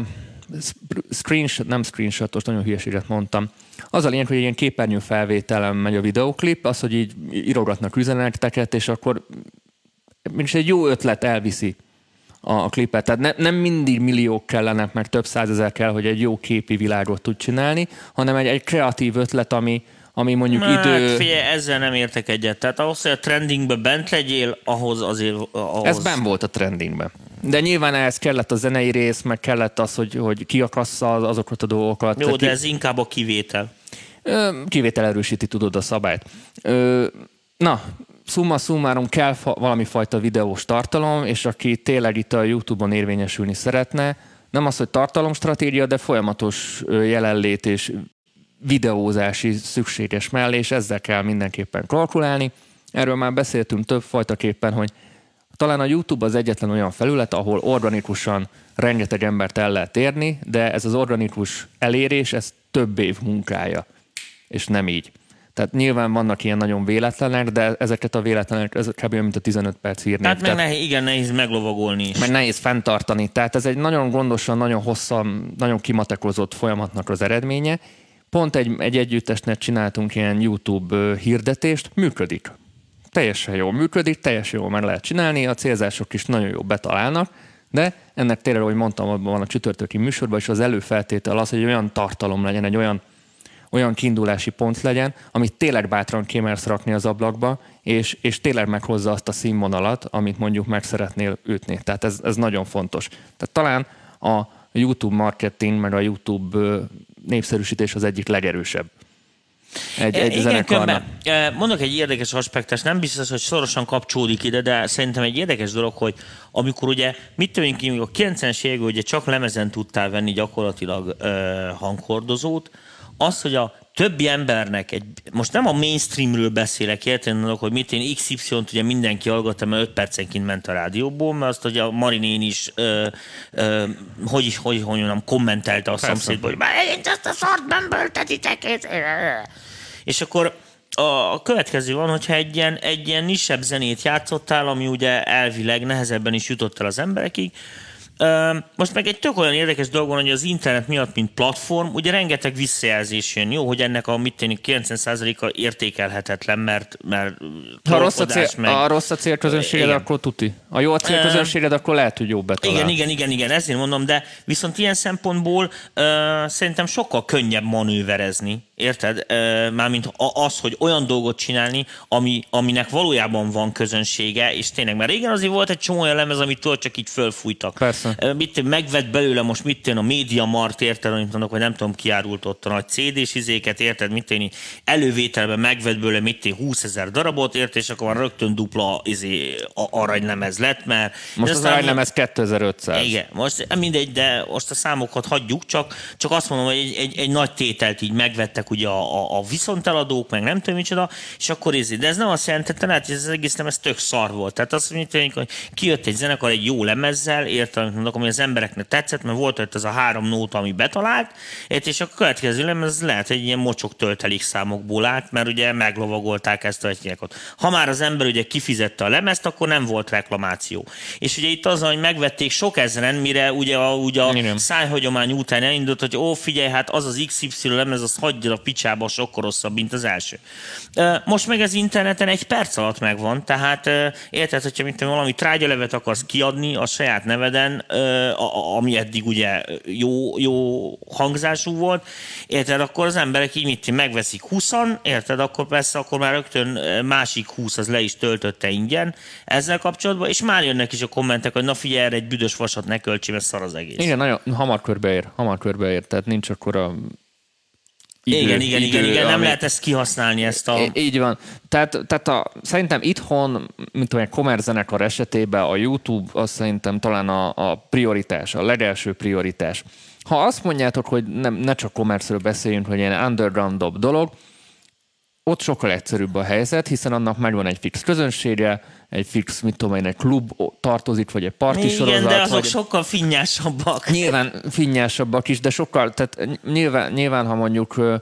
screenshot, nem screenshotos, nagyon hülyeséget mondtam. Az a lényeg, hogy ilyen képernyő felvételen megy a videoklip, az, hogy így írogatnak üzeneteket, és akkor mégis egy jó ötlet elviszi a, a klipet. Tehát ne, nem mindig milliók kellenek, meg több százezer kell, hogy egy jó képi világot tud csinálni, hanem egy, egy kreatív ötlet, ami, ami mondjuk Hát idő... figyelj, ezzel nem értek egyet. Tehát ahhoz, hogy a trendingbe bent legyél, ahhoz azért... Ahhoz... Ez ben volt a trendingben. De nyilván ehhez kellett a zenei rész, meg kellett az, hogy, hogy kiakassza az- azokat a dolgokat. Jó, de ki- ez inkább a kivétel. Kivétel erősíti, tudod, a szabályt. Na, summa summarum kell valami fajta videós tartalom, és aki tényleg itt a YouTube-on érvényesülni szeretne, nem az, hogy tartalomstratégia, de folyamatos jelenlét és videózási szükséges mellé, és ezzel kell mindenképpen kalkulálni. Erről már beszéltünk több fajtaképpen, hogy talán a YouTube az egyetlen olyan felület, ahol organikusan rengeteg embert el lehet érni, de ez az organikus elérés, ez több év munkája, és nem így. Tehát nyilván vannak ilyen nagyon véletlenek, de ezeket a véletlenek, ez kb. mint a 15 perc hírnév. Tehát meg nehéz, igen, nehéz meglovagolni is. meg nehéz fenntartani. Tehát ez egy nagyon gondosan, nagyon hosszan, nagyon kimatekozott folyamatnak az eredménye. Pont egy, egy együttesnek csináltunk ilyen YouTube hirdetést, működik. Teljesen jól működik, teljesen jól meg lehet csinálni, a célzások is nagyon jól betalálnak, de ennek tényleg, ahogy mondtam, abban van a csütörtöki műsorban, és az előfeltétel az, hogy olyan tartalom legyen, egy olyan olyan kiindulási pont legyen, amit tényleg bátran kimersz rakni az ablakba, és, és tényleg meghozza azt a színvonalat, amit mondjuk meg szeretnél ütni. Tehát ez, ez nagyon fontos. Tehát talán a YouTube marketing, meg a YouTube népszerűsítés az egyik legerősebb egy, egy Igen, zenekarnak. különben, mondok egy érdekes aspektus, nem biztos, hogy szorosan kapcsolódik ide, de szerintem egy érdekes dolog, hogy amikor ugye, mit tudjuk, a 90-es években ugye csak lemezen tudtál venni gyakorlatilag uh, hanghordozót, az, hogy a többi embernek, egy, most nem a mainstreamről beszélek, érted, hogy mit én XY-t ugye mindenki hallgatta, mert 5 percenként ment a rádióból, mert azt ugye a Marinén is, ö, ö, hogy is, hogy, hogy mondjam, kommentelte a Persze. szomszédból, hogy már én azt a szart nem böltetitek. És akkor a következő van, hogyha egy ilyen, egy ilyen nisebb zenét játszottál, ami ugye elvileg nehezebben is jutott el az emberekig, Most meg egy tök olyan érdekes dolog van, hogy az internet miatt, mint platform, ugye rengeteg visszajelzés jön. Jó, hogy ennek a mit tenni 90%-a értékelhetetlen, mert, mert Ha rossz a, cél, meg... a rossz a célközönséged, Igen. akkor tuti. A jó a célközönséged, akkor lehet, hogy jobb betalál. Igen, igen, igen, igen, ezért mondom, de viszont ilyen szempontból ö, szerintem sokkal könnyebb manőverezni, érted? Ö, mármint az, hogy olyan dolgot csinálni, ami, aminek valójában van közönsége, és tényleg, mert régen azért volt egy csomó olyan lemez, amit tudod, csak így fölfújtak. Persze. Ö, Mit, megvett belőle most mit tűn a Média Mart, érted, amit mondok, hogy nem tudom, kiárult ott a nagy CD-s izéket, érted, mit tűn, elővételben megvett belőle mit tűn, 20 ezer darabot, érted, és akkor már rögtön dupla izé, aranylemez lett, mert Most az aztán- arany nem ez 2500. igen, most mindegy, de most a számokat hagyjuk, csak, csak azt mondom, hogy egy, egy, egy nagy tételt így megvettek ugye a, a, a viszonteladók, meg nem tudom micsoda, és akkor ez, de ez nem azt jelentette, hogy ez az egész nem, ez tök szar volt. Tehát azt mondjuk, hogy kijött egy zenekar egy jó lemezzel, amit mondok, ami az embereknek tetszett, mert volt ott ez a három nóta, ami betalált, és a következő lemez lehet, hogy egy ilyen mocsok töltelék számokból állt, mert ugye meglovagolták ezt a egyikot. Ha már az ember ugye kifizette a lemezt, akkor nem volt reklamáció. És ugye itt az, hogy megvették sok ezeren, mire ugye a, ugye a Igen. szájhagyomány után elindult, hogy ó, figyelj, hát az az XY lemez, az hagyja a picsába, sokkal rosszabb, mint az első. Most meg az interneten egy perc alatt megvan, tehát érted, hogyha mint valami trágyalevet akarsz kiadni a saját neveden, ami eddig ugye jó, jó hangzású volt, érted, akkor az emberek így mit megveszik 20 érted, akkor persze akkor már rögtön másik 20 az le is töltötte ingyen ezzel kapcsolatban, és már jönnek is a kommentek, hogy na figyelj, erre egy büdös vasat ne költsi, mert szar az egész. Igen, nagyon hamar körbeér, hamar körbeér, tehát nincs akkor a idő, igen, igen, igen, idő, igen, nem ami- lehet ezt kihasználni, ezt a... Így van. Tehát, tehát a, szerintem itthon, mint tudom, egy kommerz zenekar esetében a YouTube az szerintem talán a, a prioritás, a legelső prioritás. Ha azt mondjátok, hogy nem, ne csak kommerszről beszéljünk, hogy ilyen underground dolog, ott sokkal egyszerűbb a helyzet, hiszen annak megvan egy fix közönsége, egy fix, mit tudom én, egy klub tartozik, vagy egy parti Igen, sorozat, de azok vagy... sokkal finnyásabbak. Nyilván finnyásabbak is, de sokkal, tehát nyilván, nyilván ha mondjuk ö,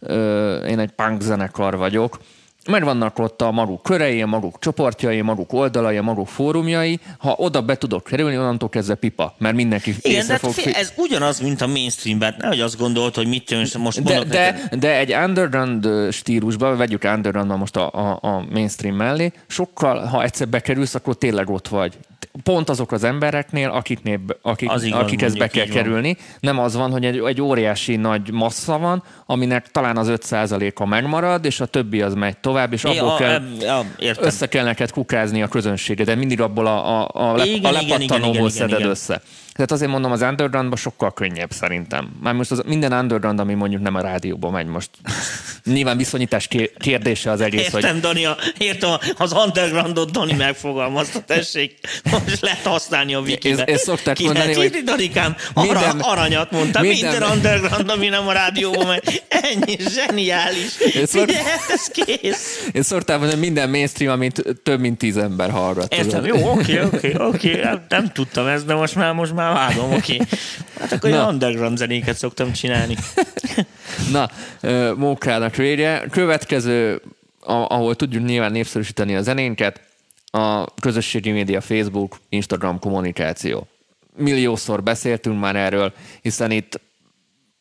ö, én egy punk zenekar vagyok, mert vannak ott a maguk körei, a maguk csoportjai, a maguk oldalai, a maguk fórumjai. Ha oda be tudok kerülni, onnantól kezdve pipa, mert mindenki Igen, de fog... hát, ez ugyanaz, mint a mainstreamben. Nehogy azt gondolt, hogy mit tűnsz, most De, de, neked. de egy underground stílusban, vegyük underground most a, a, a mainstream mellé, sokkal, ha egyszer bekerülsz, akkor tényleg ott vagy. Pont azok az embereknél, akiknél, akik, Az igaz, akikhez be kell így van. kerülni. Nem az van, hogy egy, egy óriási nagy massza van, aminek talán az 5%-a megmarad, és a többi az megy tovább, és É, abból a, kell, em, ja, értem. össze kell neked kukázni a közönséget, de mindig abból a, a, a, le, Igen, a lepattanóból igen, szeded igen. össze. Tehát azért mondom, az undergroundban sokkal könnyebb szerintem. Már most az, minden underground, ami mondjuk nem a rádióban megy most. (laughs) Nyilván viszonyítás ké- kérdése az egész, hogy Értem, Dani, a, értem, az undergroundot Dani megfogalmazta, tessék, most lehet használni a wikibe. Ezt- ezt szokták Ki mondani, lehet írni, Danikám, minden- aranyat mondta, minden, minden- underground, ami nem a rádióban megy. Ennyi, zseniális. Szok- ez kész. én szoktam mondani, minden mainstream, amit több mint tíz ember hallgat. Értem, jó, oké, oké, oké, nem, tudtam ezt, de most már, most már vágom, oké. Hát akkor Na. underground zenéket szoktam csinálni. (laughs) Na, ö, mókának vége. Következő, ahol tudjuk nyilván népszerűsíteni a zenénket, a közösségi média, Facebook, Instagram kommunikáció. Milliószor beszéltünk már erről, hiszen itt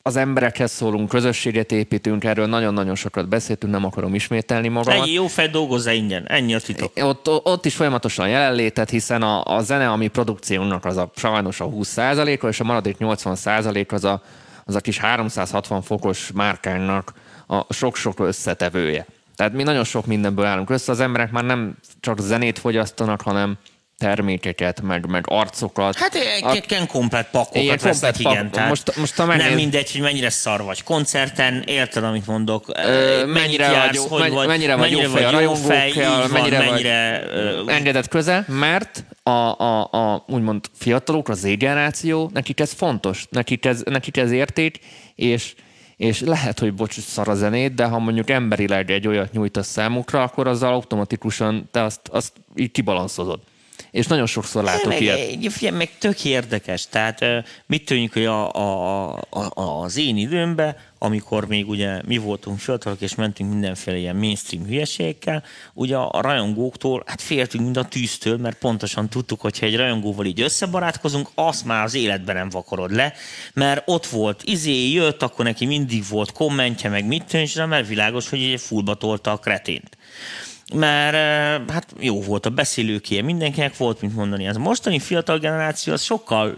az emberekhez szólunk, közösséget építünk, erről nagyon-nagyon sokat beszéltünk, nem akarom ismételni magamat. Egy jó fej dolgozza ingyen, ennyi a titok. Ott, ott is folyamatosan jelenlétet, hiszen a, a zene, ami produkciónak az a sajnos a 20%-a, és a maradék 80% az a, az a kis 360 fokos márkánynak a sok-sok összetevője. Tehát mi nagyon sok mindenből állunk össze, az emberek már nem csak zenét fogyasztanak, hanem termékeket, meg, meg arcokat. Hát ilyen komplet pakokat Ilyen vesznek, komplet igen. pak- Tehát most- most nem megnéz- mindegy, hogy mennyire szar vagy koncerten, érted, amit mondok? Ö, Mennyit mennyire jársz, vagy, jó- hogy vagy, mennyire vagy jó fej a rajongókkal, így van, mennyire vagy- mennyire ö, engedett közel, mert a, a, a úgymond fiatalok, az Z-generáció, nekik ez fontos, nekik ez, nekik ez érték, és, és lehet, hogy bocs, szar a zenét, de ha mondjuk emberileg egy olyat nyújtasz számukra, akkor azzal automatikusan te azt, azt így kibalanszozod. És nagyon sokszor látok meg, ilyet. figyelj, meg tök érdekes. Tehát mit tűnik, hogy a, a, a, az én időmben, amikor még ugye mi voltunk fiatalok, és mentünk mindenféle ilyen mainstream hülyeségekkel, ugye a rajongóktól, hát féltünk mind a tűztől, mert pontosan tudtuk, hogy ha egy rajongóval így összebarátkozunk, azt már az életben nem vakarod le, mert ott volt, izé jött, akkor neki mindig volt kommentje, meg mit tűnik, mert világos, hogy egy fullba tolta a kretént mert eh, hát jó volt a beszélőkéje, mindenkinek volt, mint mondani. Az mostani fiatal generáció az sokkal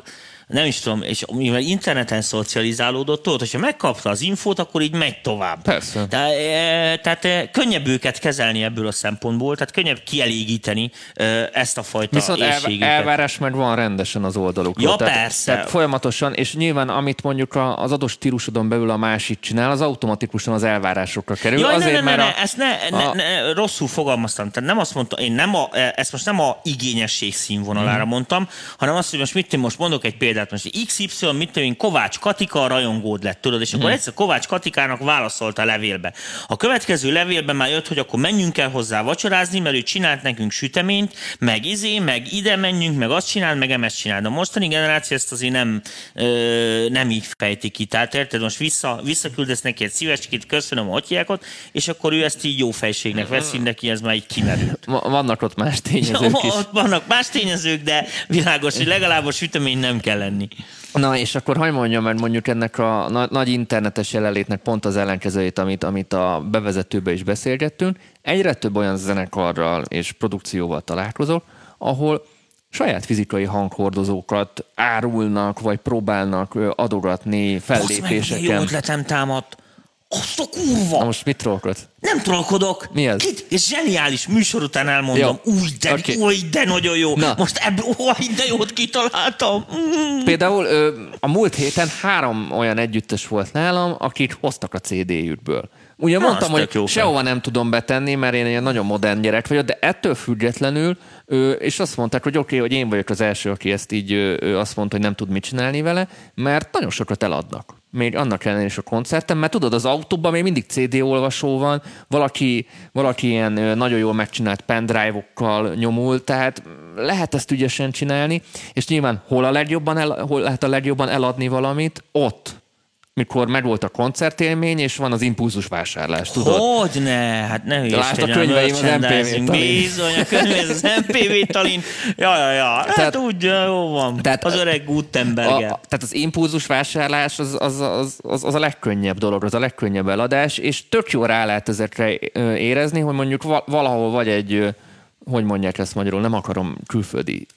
nem is tudom, és mivel interneten szocializálódott, tudod, hogyha megkapta az infót, akkor így megy tovább. Persze. Tehát, eh, tehát eh, könnyebb őket kezelni ebből a szempontból, tehát könnyebb kielégíteni eh, ezt a fajta Viszont el, éjségüket. elvárás meg van rendesen az oldalukról. Ja, tehát, persze. Tehát folyamatosan, és nyilván amit mondjuk az adott stílusodon belül a másik csinál, az automatikusan az elvárásokra kerül. Jaj, Azért, ne, ne, ne, mert ne, a, ezt ne, ne, a- ne, rosszul fogalmaztam. Tehát nem azt mondtam, én nem a, ezt most nem a igényesség színvonalára Mhm. mondtam, hanem azt, hogy most mit tudom, most mondok egy példát, most XY, mit tudom én, Kovács Katika a rajongód lett, tudod, és Mhm. akkor egyszer Kovács Katikának válaszolt a levélbe. A következő levélben már jött, hogy akkor menjünk el hozzá vacsorázni, mert ő csinált nekünk süteményt, meg izé, meg ide menjünk, meg azt csinál, meg emezt csinál. De a mostani generáció ezt azért nem, ö, nem így fejti ki. Tehát érted, most vissza, visszaküldesz neki egy szívecskét, köszönöm a atyákat, és akkor ő ezt így jó fejségnek veszi, neki ez már így kimerült. va- vannak ott más tényezők (laughs) is. ott vannak más tényezők, de világos, hogy legalább a sütemény nem kell lenni. Na, és akkor hogy mondjam, mert mondjuk ennek a na- nagy internetes jelenlétnek pont az ellenkezőjét, amit, amit a bevezetőbe is beszélgettünk, egyre több olyan zenekarral és produkcióval találkozok, ahol saját fizikai hanghordozókat árulnak, vagy próbálnak adogatni Basz meg, fellépéseken. ötletem támadt. Azt a kurva! Na most mit trollkodsz? Nem trollkodok. Mi ez? Kit? És zseniális műsor után elmondom. Jó. Új, de, Oké. új, de nagyon jó. Na. Most ebből, új, de jót kitaláltam. Mm. Például a múlt héten három olyan együttes volt nálam, akik hoztak a CD-jükből. Ugye Na, mondtam, hogy jó sehova nem tudom betenni, mert én ilyen nagyon modern gyerek vagyok, de ettől függetlenül, és azt mondták, hogy oké, okay, hogy én vagyok az első, aki ezt így azt mondta, hogy nem tud mit csinálni vele, mert nagyon sokat eladnak. Még annak ellenére is a koncerten, mert tudod, az autóban még mindig CD olvasó van, valaki, valaki ilyen nagyon jól megcsinált pendrive-okkal nyomul, tehát lehet ezt ügyesen csinálni, és nyilván hol, a legjobban el, hol lehet a legjobban eladni valamit? Ott, mikor megvolt a koncertélmény, és van az impulzus vásárlás, tudod? Hogyne, hát ne Lásd a hülyeskedj, könyveim az. MPV talin. Bizony, a könyveim az (laughs) MPV talin. Ja, ja, ja. Hát Tehát- úgy, jó van. Tehát- az öreg Gutenberger. a, tehát az impulzus vásárlás az, az, az, az, az a legkönnyebb dolog, az a legkönnyebb eladás, és tök jó rá lehet ezekre érezni, hogy mondjuk val- valahol vagy egy, hogy mondják ezt magyarul, nem akarom külföldi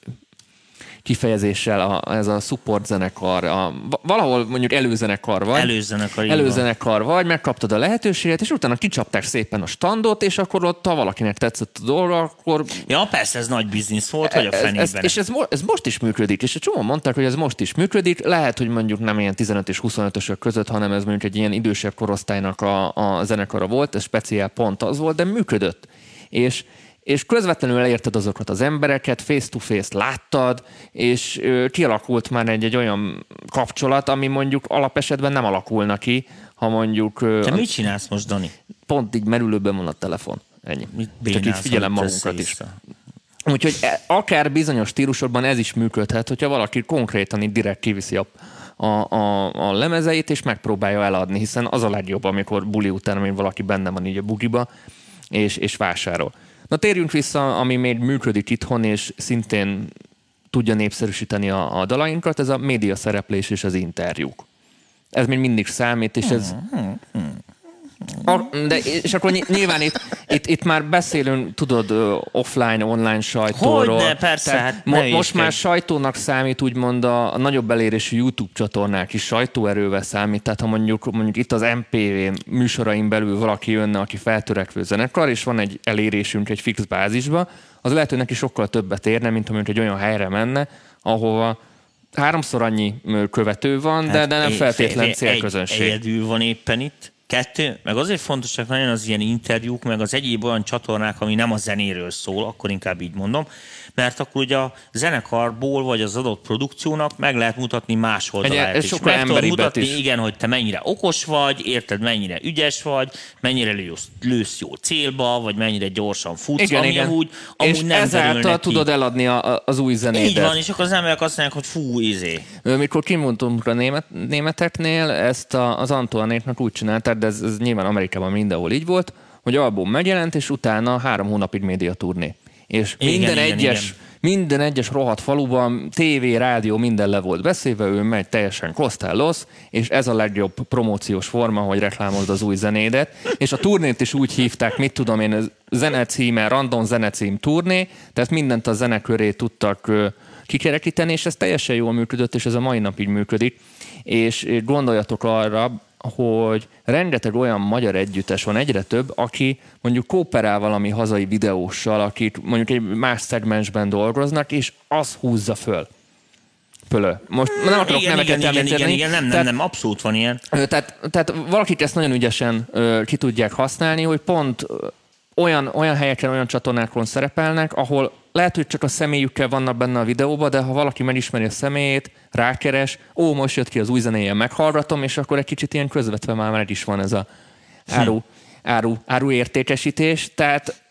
kifejezéssel a, ez a support zenekar, a, va- valahol mondjuk előzenekar vagy. Előzenekar, így van. Előzenekar vagy, megkaptad a lehetőséget, és utána kicsapták szépen a standot, és akkor ott, ha valakinek tetszett a dolga, akkor Ja, persze, ez nagy biznisz volt, hogy a fenében. ez, és ez, mo- ez most is működik, és egy csomó mondták, hogy ez most is működik. Lehet, hogy mondjuk nem ilyen 15 és 25-ösök között, hanem ez mondjuk egy ilyen idősebb korosztálynak a, a zenekara volt, ez speciál pont az volt, de működött. És, és közvetlenül elérted azokat az embereket, face-to-face láttad, és kialakult már egy, egy olyan kapcsolat, ami mondjuk alapesetben nem alakulna ki, ha mondjuk Te mit csinálsz most, Dani? pont így merülőben van a telefon. Ennyi. Mit Csak így bénálsz, figyelem magunkat is. össze-vissza? Úgyhogy e- akár bizonyos stílusokban ez is működhet, hogyha valaki konkrétan így direkt kiviszi a, a, a, a lemezeit, és megpróbálja eladni, hiszen az a legjobb, amikor buli után, amikor valaki benne van így a bugiba, és, és vásárol. Na térjünk vissza, ami még működik itthon, és szintén tudja népszerűsíteni a, a dalainkat, ez a média szereplés és az interjúk. Ez még mindig számít, és ez, A, de, és akkor nyilván itt, itt, itt már beszélünk, tudod, offline, online sajtóról. Hogy persze. Tehát hát mo- most már sajtónak számít úgymond a, a nagyobb elérésű YouTube csatornák is sajtóerővel számít. Tehát ha mondjuk, mondjuk itt az MPV műsorain belül valaki jönne, aki feltörekvő zenekar, és van egy elérésünk egy fix bázisba, az lehet, hogy neki sokkal többet érne, mint amint egy olyan helyre menne, ahova háromszor annyi követő van, de, hát de nem feltétlen célközönség. Egy, egyedül van éppen itt. Kettő, meg azért fontosak nagyon az ilyen interjúk, meg az egyéb olyan csatornák, ami nem a zenéről szól, akkor inkább így mondom, mert akkor ugye a zenekarból vagy az adott produkciónak meg lehet mutatni más oldalát is. Meg tudod mutatni, is. igen, hogy te mennyire okos vagy, érted, mennyire ügyes vagy, mennyire lősz, lősz jó célba, vagy mennyire gyorsan futsz, igen, ami igen. amúgy, amúgy és nem ezáltal tudod eladni a, az új zenét. Így van, és akkor az emberek azt mondják, hogy fú, izé. Mikor kimondtunk a német, németeknél, ezt a, az Antoinétnak úgy csinálták, de ez, ez nyilván Amerikában mindenhol így volt, hogy album megjelent, és utána három hónapig média turné. És igen, minden igen, egyes igen. minden egyes rohadt faluban, tévé, rádió, minden le volt beszélve, ő megy teljesen Costellos, és ez a legjobb promóciós forma, hogy reklámozd az új zenédet. És a turnét is úgy hívták, mit tudom én, zenecíme, random zenecím turné, tehát mindent a zene köré tudtak kikerekíteni, és ez teljesen jól működött, és ez a mai napig működik. És gondoljatok arra, hogy rengeteg olyan magyar együttes van, egyre több, aki mondjuk kooperál valami hazai videóssal, akik mondjuk egy más szegmensben dolgoznak, és az húzza föl. Fölö. Most nem akarok igen, neveket igen, igen, igen, igen, nem, nem, tehát, nem, abszolút van ilyen. Tehát, tehát valakik ezt nagyon ügyesen ö, ki tudják használni, hogy pont olyan, olyan helyeken, olyan csatornákon szerepelnek, ahol lehet, hogy csak a személyükkel vannak benne a videóban, de ha valaki megismeri a személyét, rákeres, ó, most jött ki az új zenéje, meghallgatom, és akkor egy kicsit ilyen közvetve már meg is van ez a áru, áru, áru értékesítés. Tehát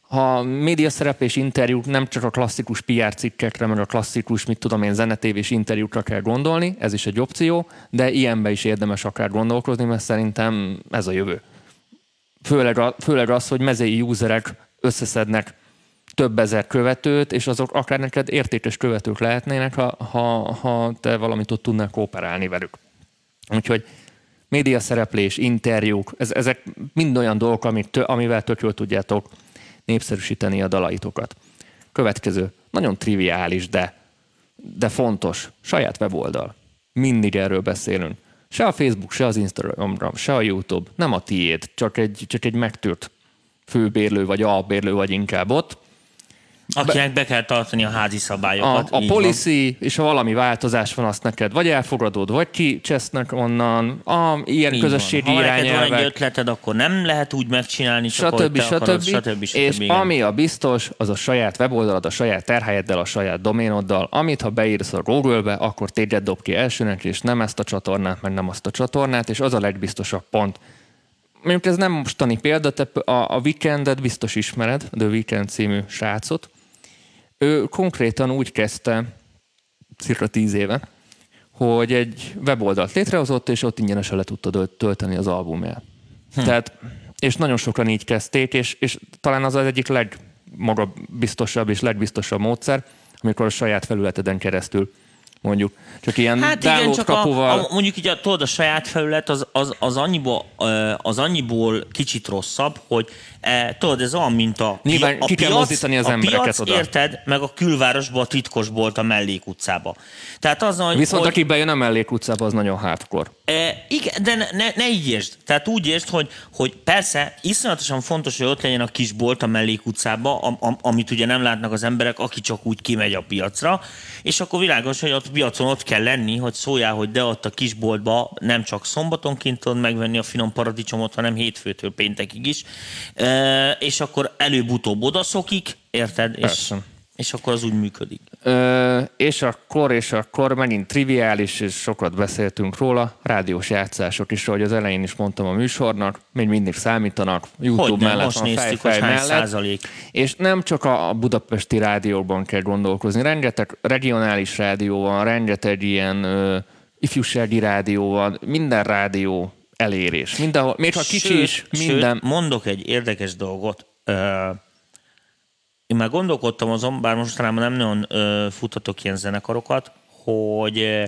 ha média szereplés interjúk nem csak a klasszikus PR cikkekre, meg a klasszikus, mit tudom én, zenetévés interjúkra kell gondolni, ez is egy opció, de ilyenbe is érdemes akár gondolkozni, mert szerintem ez a jövő. Főleg, a, főleg az, hogy mezei userek összeszednek több ezer követőt, és azok akár neked értékes követők lehetnének, ha, ha, ha te valamit ott tudnál kooperálni velük. Úgyhogy média szereplés, interjúk, ez, ezek mind olyan dolgok, amit, amivel tök jól tudjátok népszerűsíteni a dalaitokat. Következő, nagyon triviális, de, de fontos, saját weboldal. Mindig erről beszélünk. Se a Facebook, se az Instagram, se a YouTube, nem a tiéd, csak egy, csak egy megtűrt főbérlő vagy albérlő vagy inkább ott, Akinek be kell tartani a házi szabályokat. A, a policy, van. és ha valami változás van, azt neked vagy elfogadod, vagy kicsesznek onnan, a, ilyen így közösségi van. Ha irányelvek. van egy ötleted, akkor nem lehet úgy megcsinálni, csak stb. stb. Akarod, stb. stb. És igen. ami a biztos, az a saját weboldalad, a saját terhelyeddel, a saját doménoddal, amit ha beírsz a Google-be, akkor téged dob ki elsőnek, és nem ezt a csatornát, meg nem azt a csatornát, és az a legbiztosabb pont. Mondjuk ez nem mostani példa, te a, a Weekendet biztos ismered, The Weekend című srácot, ő konkrétan úgy kezdte, cirka tíz éve, hogy egy weboldalt létrehozott, és ott ingyenesen le tudta tölteni az albumját. Hm. Tehát, és nagyon sokan így kezdték, és, és talán az az egyik legmagabiztosabb és legbiztosabb módszer, amikor a saját felületeden keresztül mondjuk. Csak ilyen hát igen, csak kapuval. A, a, mondjuk így a, tudod, a saját felület az, az, az, annyiból, az annyiból kicsit rosszabb, hogy e, tudod, ez olyan, mint a, Nyilván a ki piac, kell mozdítani az a embereket piac, oda. érted, meg a külvárosban a titkos bolt a mellékutcába. Tehát az, hogy, Viszont hogy, aki bejön a mellékutcába, az nagyon hardcore. E, igen, de ne, ne, ne így értsd. Tehát úgy értsd, hogy, hogy persze iszonyatosan fontos, hogy ott legyen a kis bolt a mellékutcába, am, am, amit ugye nem látnak az emberek, aki csak úgy kimegy a piacra, és akkor világos, hogy ott a piacon ott kell lenni, hogy szóljál, hogy de ott a kisboltba nem csak szombatonként tudod megvenni a finom paradicsomot, hanem hétfőtől péntekig is, e, és akkor előbb-utóbb odaszokik, érted? Persze. És és akkor az úgy működik. Ö, és akkor, és akkor megint triviális, és sokat beszéltünk róla, rádiós játszások is, ahogy az elején is mondtam a műsornak, még mindig számítanak, YouTube hogy mellett, most néztük, fej, fej mellett. Százalék. És nem csak a budapesti rádióban kell gondolkozni, rengeteg regionális rádió van, rengeteg ilyen ö, ifjúsági rádió van, minden rádió elérés. Mindenhol, még ha kicsi sőt, is, minden. Sőt, mondok egy érdekes dolgot. Én már gondolkodtam azon, bár mostanában nem nagyon futatok ilyen zenekarokat, hogy,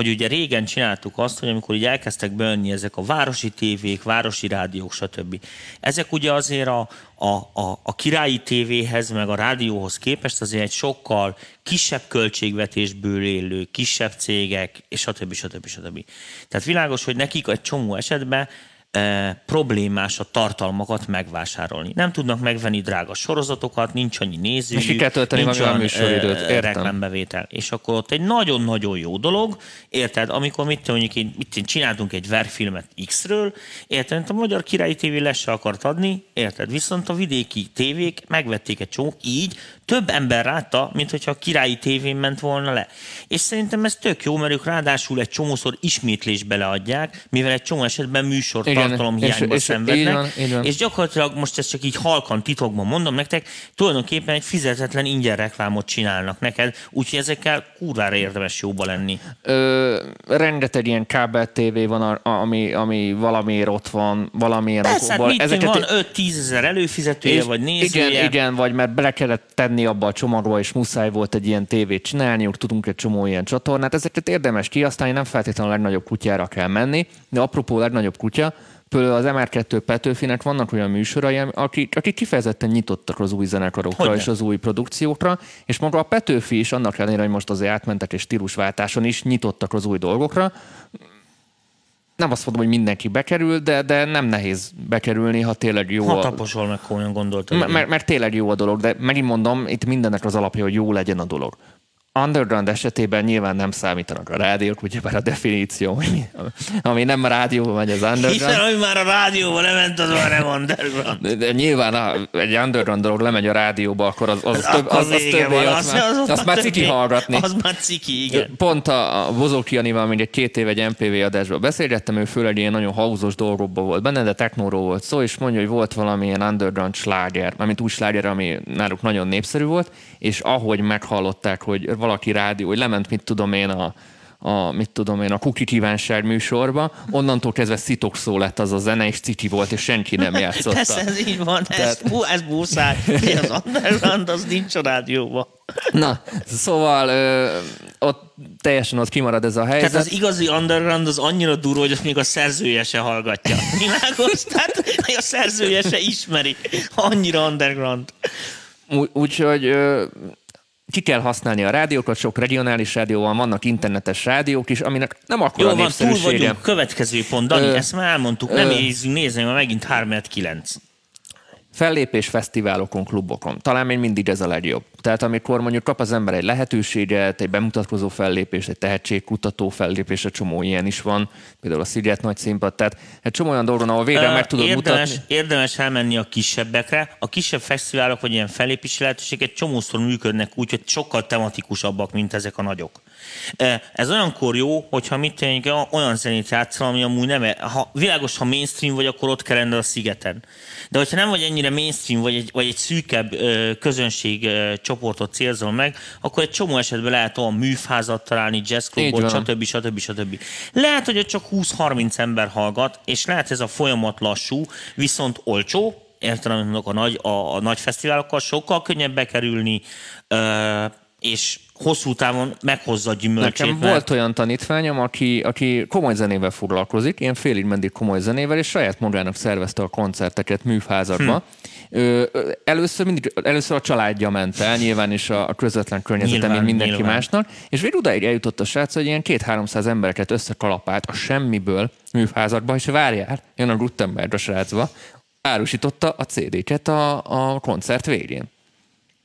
hogy ugye régen csináltuk azt, hogy amikor így elkezdtek bejönni ezek a városi tévék, városi rádiók, stb. Ezek ugye azért a, a, a, a királyi tévéhez, meg a rádióhoz képest azért egy sokkal kisebb költségvetésből élő, kisebb cégek, és stb. stb. stb. Tehát világos, hogy nekik egy csomó esetben e, problémás a tartalmakat megvásárolni. Nem tudnak megvenni drága sorozatokat, nincs annyi néző, És ki kell tölteni nincs olyan műsoridőt, értem. reklámbevétel. És akkor ott egy nagyon-nagyon jó dolog, érted, amikor mit mondjuk, én csináltunk egy verfilmet X-ről, érted, a Magyar Királyi TV lesz se akart adni, érted, viszont a vidéki tévék megvették egy csomó, így több ember látta, mint hogyha a királyi tévén ment volna le. És szerintem ez tök jó, mert ők ráadásul egy csomószor ismétlésbe leadják, mivel egy csomó esetben műsor Igen, tartalom és- hiányba és- szenvednek. így van, így van. És gyakorlatilag most ezt csak így halkan titokban mondom nektek, tulajdonképpen egy fizetetlen ingyen reklámot csinálnak neked, úgyhogy ezekkel kurvára érdemes jóba lenni. Ö, rengeteg ilyen kábel tévé van, a- ami, ami valamiért ott van, valamilyen Persze, hát okokból. mit Ezeket van 5-10 ezer előfizetője, vagy nézője. Igen, igen, vagy mert bele kellett tenni abba a csomagba, és muszáj volt egy ilyen tévét csinálniuk, tudunk egy csomó ilyen csatornát. Ezeket érdemes kihasználni, nem feltétlenül a legnagyobb kutyára kell menni, de apropó legnagyobb kutya, például az MR2 Petőfinek vannak olyan műsorai, akik, akik kifejezetten nyitottak az új zenekarokra Hogyne. és az új produkciókra, és maga a Petőfi is annak ellenére, hogy most azért átmentek és stílusváltáson is nyitottak az új dolgokra, nem azt mondom, hogy mindenki bekerül, de, de nem nehéz bekerülni, ha tényleg jó Ha a, taposol meg komolyan gondoltad. M- mert, mert tényleg jó a dolog, de megint mondom, itt mindennek az alapja, hogy jó legyen a dolog. Underground esetében nyilván nem számítanak a rádiók, ugyebár a definíció, ami nem a rádióban megy az Hiszen underground. ami már a rádióban lement, az már nem underground. De, de nyilván ha egy underground dolog lemegy a rádióba, akkor az, az, több, Akkor az, az többé, van, azt, már, azt már ciki hallgatni. Az már ciki, igen. Pont a, a Bozóki Janival még egy két év egy MPV adásban beszélgettem, ő főleg ilyen nagyon hauzos dolgokban volt benne, de technóról volt szó, és mondja, hogy volt valamilyen underground sláger, mármint úgy sláger, ami náluk nagyon népszerű volt, és ahogy meghallották, hogy valaki rádió, hogy lement, mit tudom én, a, a, mit tudom én, a Kuki kívánság műsorba, onnantól kezdve szitok szó lett az a zene, és ciki volt, és senki nem játszotta. (laughs) Persze, ez így van, ez, Tehát- bú, ez búszáj. Mi az underground, az nincs a rádióban. Na, szóval ö, ott teljesen ott kimarad ez a helyzet. Tehát az igazi underground az annyira durva, hogy azt még a szerzője se hallgatja. (laughs) Világos? Tehát a szerzője se ismeri. Annyira underground. Úgyhogy ki kell használni a rádiókat, sok regionális rádió van, vannak internetes rádiók is, aminek nem akkora Jó van, túl vagyunk. Következő pont, Dani, Ö, ezt már elmondtuk. Nem ö. nézzünk, nézzünk, mert megint 3 9 Fellépés fesztiválokon, klubokon. Talán még mindig ez a legjobb. Tehát amikor mondjuk kap az ember egy lehetőséget, egy bemutatkozó fellépés, egy tehetségkutató fellépés, egy csomó ilyen is van, például a Sziget nagy színpad, tehát egy csomó olyan dolgon, ahol végre meg tudod érdemes, mutatni. érdemes elmenni a kisebbekre. A kisebb fesztiválok vagy ilyen fellépési lehetőségek csomószor működnek úgy, hogy sokkal tematikusabbak, mint ezek a nagyok. Ez olyankor jó, hogyha mit tűnik, olyan zenét játszol, ami amúgy nem, ha világos, ha mainstream vagy, akkor ott kell lenned a szigeten. De hogyha nem vagy ennyire mainstream, vagy egy, vagy egy szűkebb közönség csoportot célzol meg, akkor egy csomó esetben lehet olyan műfázat találni, jazzklubot, stb. stb. stb. Lehet, hogy csak 20-30 ember hallgat, és lehet ez a folyamat lassú, viszont olcsó, mondok, a nagy, a, a nagy fesztiválokkal sokkal könnyebb bekerülni, ö, és hosszú távon meghozza a gyümölcsét. Nekem mert- volt olyan tanítványom, aki, aki komoly zenével foglalkozik, ilyen félig meddig komoly zenével, és saját magának szervezte a koncerteket műfázakba. Hm. Ö, először, mindig, először a családja ment el, nyilván is a, a közvetlen környezete, Nyilván, mint mindenki nyilván. másnak, és végül odáig eljutott a srác, hogy ilyen két-háromszáz embereket összekalapált a semmiből műfázakba, és várjál, jön a Gutenberg a srácba, árusította a CD-ket a, a koncert végén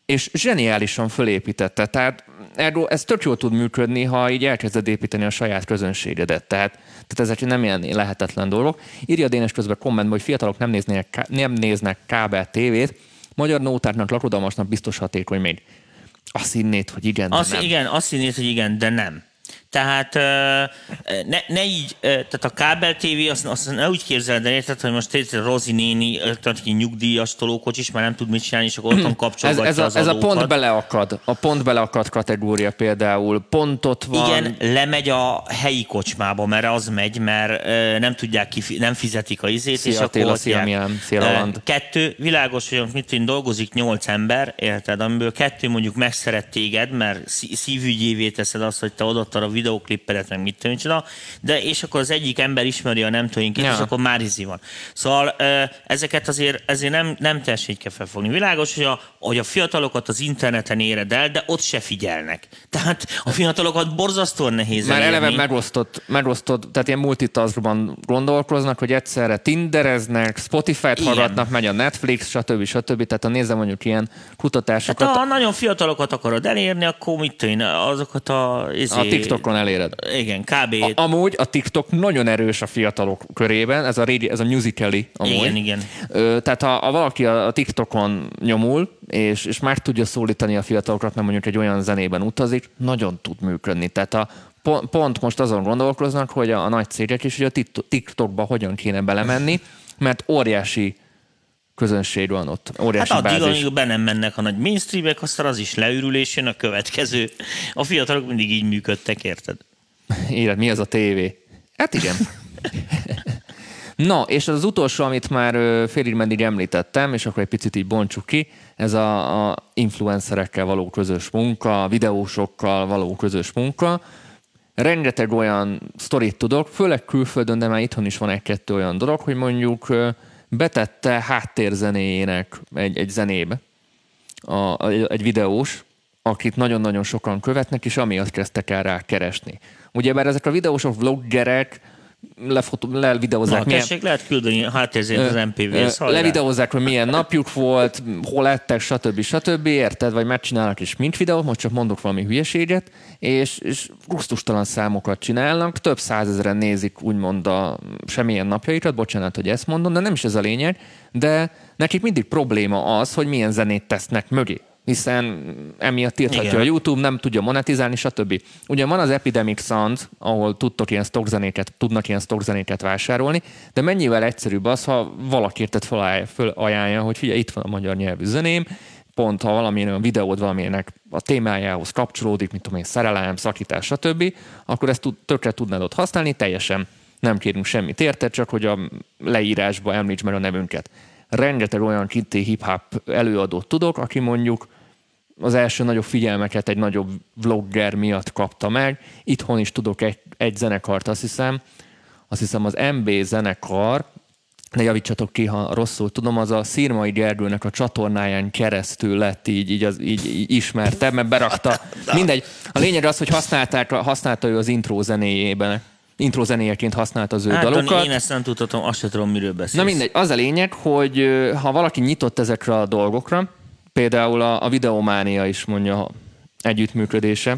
és zseniálisan fölépítette. Tehát ergo ez tök jól tud működni, ha így elkezded építeni a saját közönségedet. Tehát, tehát ezek nem ilyen lehetetlen dolgok. Írja Dénes közben kommentben, hogy fiatalok nem néznek, ká- nem néznek kábel tévét, magyar nótárnak, lakodalmasnak biztos hatékony még. Azt hinnéd, hogy igen, de Azt, nem. igen, azt hinnéd, hogy igen, de nem. Tehát ne, ne így, tehát a kábel TV, azt, azt ne úgy képzeld el, érted, hogy most tényleg Rozi néni, ö, tehát ki nyugdíjas tolókocsis, már nem tud mit csinálni, és akkor otthon ez, kapcsolgatja ez, a, az ez a adókat. pont beleakad. A pont beleakad kategória például. Pontot van. Igen, lemegy a helyi kocsmába, mert az megy, mert nem tudják, ki, nem fizetik a izét, Szia, és akkor Attila, ott szia, Milán, szia. Kettő, világos, hogy mit tudom, dolgozik nyolc ember, érted, amiből kettő mondjuk megszeret téged, mert szí- szívügyévé teszed azt, hogy te odaadtad a videó videóklippedet, meg mit tudom, micsoda, de és akkor az egyik ember ismeri a nem tudom, ja. és akkor már izi van. Szóval ezeket azért, ezért nem, nem teljesen így kell felfogni. Világos, hogy a, hogy a fiatalokat az interneten éred el, de ott se figyelnek. Tehát a fiatalokat borzasztóan nehéz Már elérni. eleve megosztott, megosztott, tehát ilyen multitaskban gondolkoznak, hogy egyszerre Tindereznek, Spotify-t Igen. hallgatnak, megy a Netflix, stb. stb. Tehát ha nézem mondjuk ilyen kutatásokat, Hát ha nagyon fiatalokat akarod elérni, akkor mit én, azokat a... Izé, a TikTokon eléred. Igen, kb. A, amúgy a TikTok nagyon erős a fiatalok körében, ez a, régi, ez a musicali amúgy. igen, igen. Ö, tehát ha, ha valaki a, a TikTokon nyomul, és, és meg tudja szólítani a fiatalokat, mert mondjuk egy olyan zenében utazik, nagyon tud működni. Tehát a, pont, pont most azon gondolkoznak, hogy a, a nagy cégek is, hogy a Tik- TikTokba hogyan kéne belemenni, mert óriási közönség van ott, óriási Hát addig, bázis. amíg be nem mennek a nagy mainstreamek, aztán az is leürül, és jön a következő. A fiatalok mindig így működtek, érted? Éred, mi az a tévé? Hát igen. (laughs) Na, és az utolsó, amit már félig meddig említettem, és akkor egy picit így bontsuk ki, ez a, a influencerekkel való közös munka, videósokkal való közös munka. Rengeteg olyan sztorit tudok, főleg külföldön, de már itthon is van egy-kettő olyan dolog, hogy mondjuk betette háttérzenéjének egy, egy zenébe a, egy videós, akit nagyon-nagyon sokan követnek, és amiatt kezdtek el rá keresni. Ugyebár ezek a videósok, vloggerek lefotó, levideozzák, Na, milyen, tessék, lehet küldeni háttérzét az MPV-hez. levideozzák, hogy milyen napjuk volt, hol ettek, stb. stb. Érted? Vagy megcsinálnak is mint videót, most csak mondok valami hülyeséget, és, és gusztustalan számokat csinálnak, több százezeren nézik úgymond a semmilyen napjaikat, bocsánat, hogy ezt mondom, de nem is ez a lényeg, de nekik mindig probléma az, hogy milyen zenét tesznek mögé hiszen emiatt írthatja Igen. a YouTube, nem tudja monetizálni, stb. Ugye van az Epidemic Sound, ahol tudtok ilyen stockzenéket, tudnak ilyen stockzenéket vásárolni, de mennyivel egyszerűbb az, ha valaki érted felajánlja, hogy figyelj, itt van a magyar nyelvű zeném, pont ha valamilyen olyan videód valamilyenek a témájához kapcsolódik, mint tudom én, szerelem, szakítás, stb., akkor ezt tökre tudnád ott használni, teljesen nem kérünk semmit érte, csak hogy a leírásba említs meg a nevünket. Rengeteg olyan kinti hip-hop előadót tudok, aki mondjuk az első nagyobb figyelmeket egy nagyobb vlogger miatt kapta meg. Itthon is tudok egy, egy zenekart, azt hiszem, azt hiszem az MB zenekar, ne javítsatok ki, ha rosszul tudom, az a Szirmai Gergőnek a csatornáján keresztül lett így, így, az, így, így ismertebb, mert berakta. Mindegy. A lényeg az, hogy használták, használta ő az intro zenéjében. Intro zenéjeként használta az ő Hát, dalokat. Dani, én ezt nem tudhatom, azt sem tudom, miről beszélsz. Na mindegy, az a lényeg, hogy ha valaki nyitott ezekre a dolgokra, például a, a videománia is mondja együttműködése,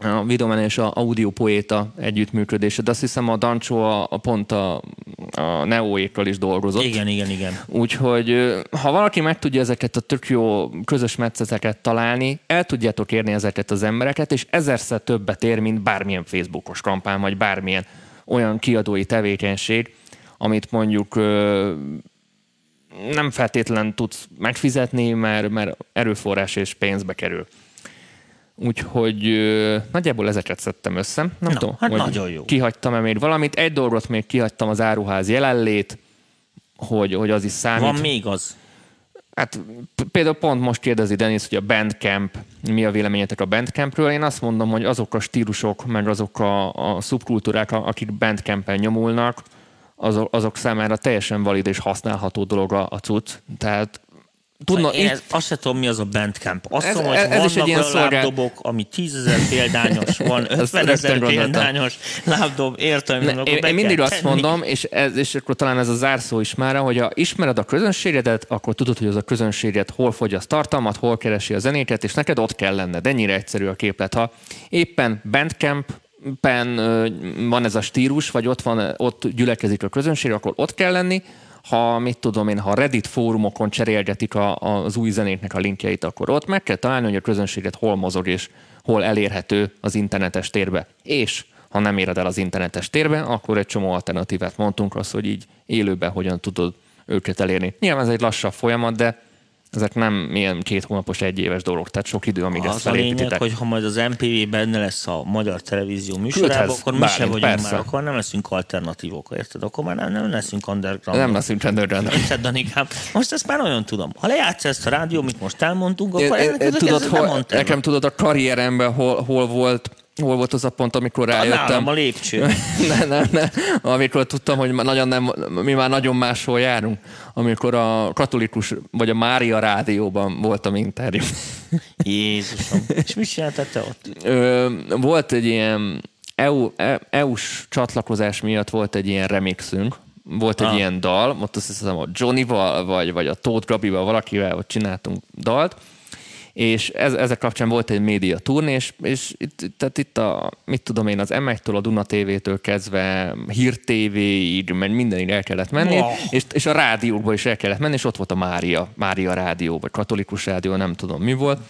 a videománia és a Audio Poeta együttműködése, de azt hiszem a Dancsó a, a pont a, a Neoékkal is dolgozott. Igen, igen, igen. Úgyhogy ha valaki meg tudja ezeket a tök jó közös metszeteket találni, el tudjátok érni ezeket az embereket, és ezerszer többet ér, mint bármilyen Facebookos kampány, vagy bármilyen olyan kiadói tevékenység, amit mondjuk nem feltétlen tudsz megfizetni, mert, mert erőforrás és pénzbe kerül. Úgyhogy ö, nagyjából ezeket szedtem össze. Nem Na, tudom, hát nagyon jó. kihagytam-e még valamit. Egy dolgot még kihagytam az áruház jelenlét, hogy, hogy az is számít. Van még az. Hát például pont most kérdezi Denis, hogy a Bandcamp, mi a véleményetek a Bandcampről. Én azt mondom, hogy azok a stílusok, meg azok a, a szubkultúrák, akik Bandcampen nyomulnak, azok, számára teljesen valid és használható dolog a, a cucc. Tehát tudna, Én ez, azt sem tudom, mi az a Bandcamp. Azt Ez- tudom, hogy ez- vannak is egy ilyen olyan szolgál- lábdobok, ami 10 ezer példányos, (laughs) van Ezt 50 ezer példányos lábdob, értem, Ne, én, én mindig azt tenni. mondom, és, ez, és akkor talán ez a zárszó is már, hogy ha ismered a közönségedet, akkor tudod, hogy az a közönséget hol fogyaszt tartalmat, hol keresi a zenéket, és neked ott kell lenned. Ennyire egyszerű a képlet. Ha éppen Bandcamp-pen ö, van ez a stílus, vagy ott, van, ott gyülekezik a közönség, akkor ott kell lenni. Ha, mit tudom én, ha Reddit fórumokon cserélgetik a, az új zenéknek a linkjeit, akkor ott meg kell találni, hogy a közönséget hol mozog és hol elérhető az internetes térbe. És ha nem éred el az internetes térbe, akkor egy csomó alternatívát mondtunk, az, hogy így élőben hogyan tudod őket elérni. Nyilván ez egy lassabb folyamat, de ezek nem ilyen két hónapos, egy éves dolgok, tehát sok idő, amíg ezt Az a lényeg, felépítitek. hogy ha majd az MPV benne lesz a magyar televízió műsorában, akkor mi sem vagyunk persze. már, akkor nem leszünk alternatívok, érted? Akkor már nem, nem leszünk underground. Nem leszünk underground. Érted, Danikám? Most ezt már olyan tudom. Ha lejátsz ezt a rádió, amit most elmondtunk, akkor én- ennek tudod, hol, nekem tudod a karrieremben hol, hol volt hol volt az a pont, amikor Nálam rájöttem. a lépcső. (laughs) ne, ne, ne. Amikor tudtam, hogy nagyon nem, mi már nagyon máshol járunk. Amikor a katolikus, vagy a Mária rádióban voltam interjú. (laughs) Jézusom. És mit csináltál te ott? Ö, volt egy ilyen EU, E- EU-s csatlakozás miatt volt egy ilyen remixünk, volt egy Ah. ilyen dal, ott azt hiszem a Johnny-val, vagy, vagy a Tóth Gabival, valakivel ott csináltunk dalt, és ez, ezek kapcsán volt egy média turné, és, és itt, tehát itt a, mit tudom én, az M1-től, a Duna TV-től kezdve Hír TV-ig, mert mindenig el kellett menni, Wow. és, és a rádiókba is el kellett menni, és ott volt a Mária, Mária rádió, vagy katolikus rádió, nem tudom mi volt.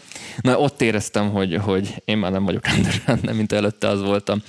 Na ott éreztem, hogy, hogy én már nem vagyok (laughs) rendesen, nem mint előtte az voltam.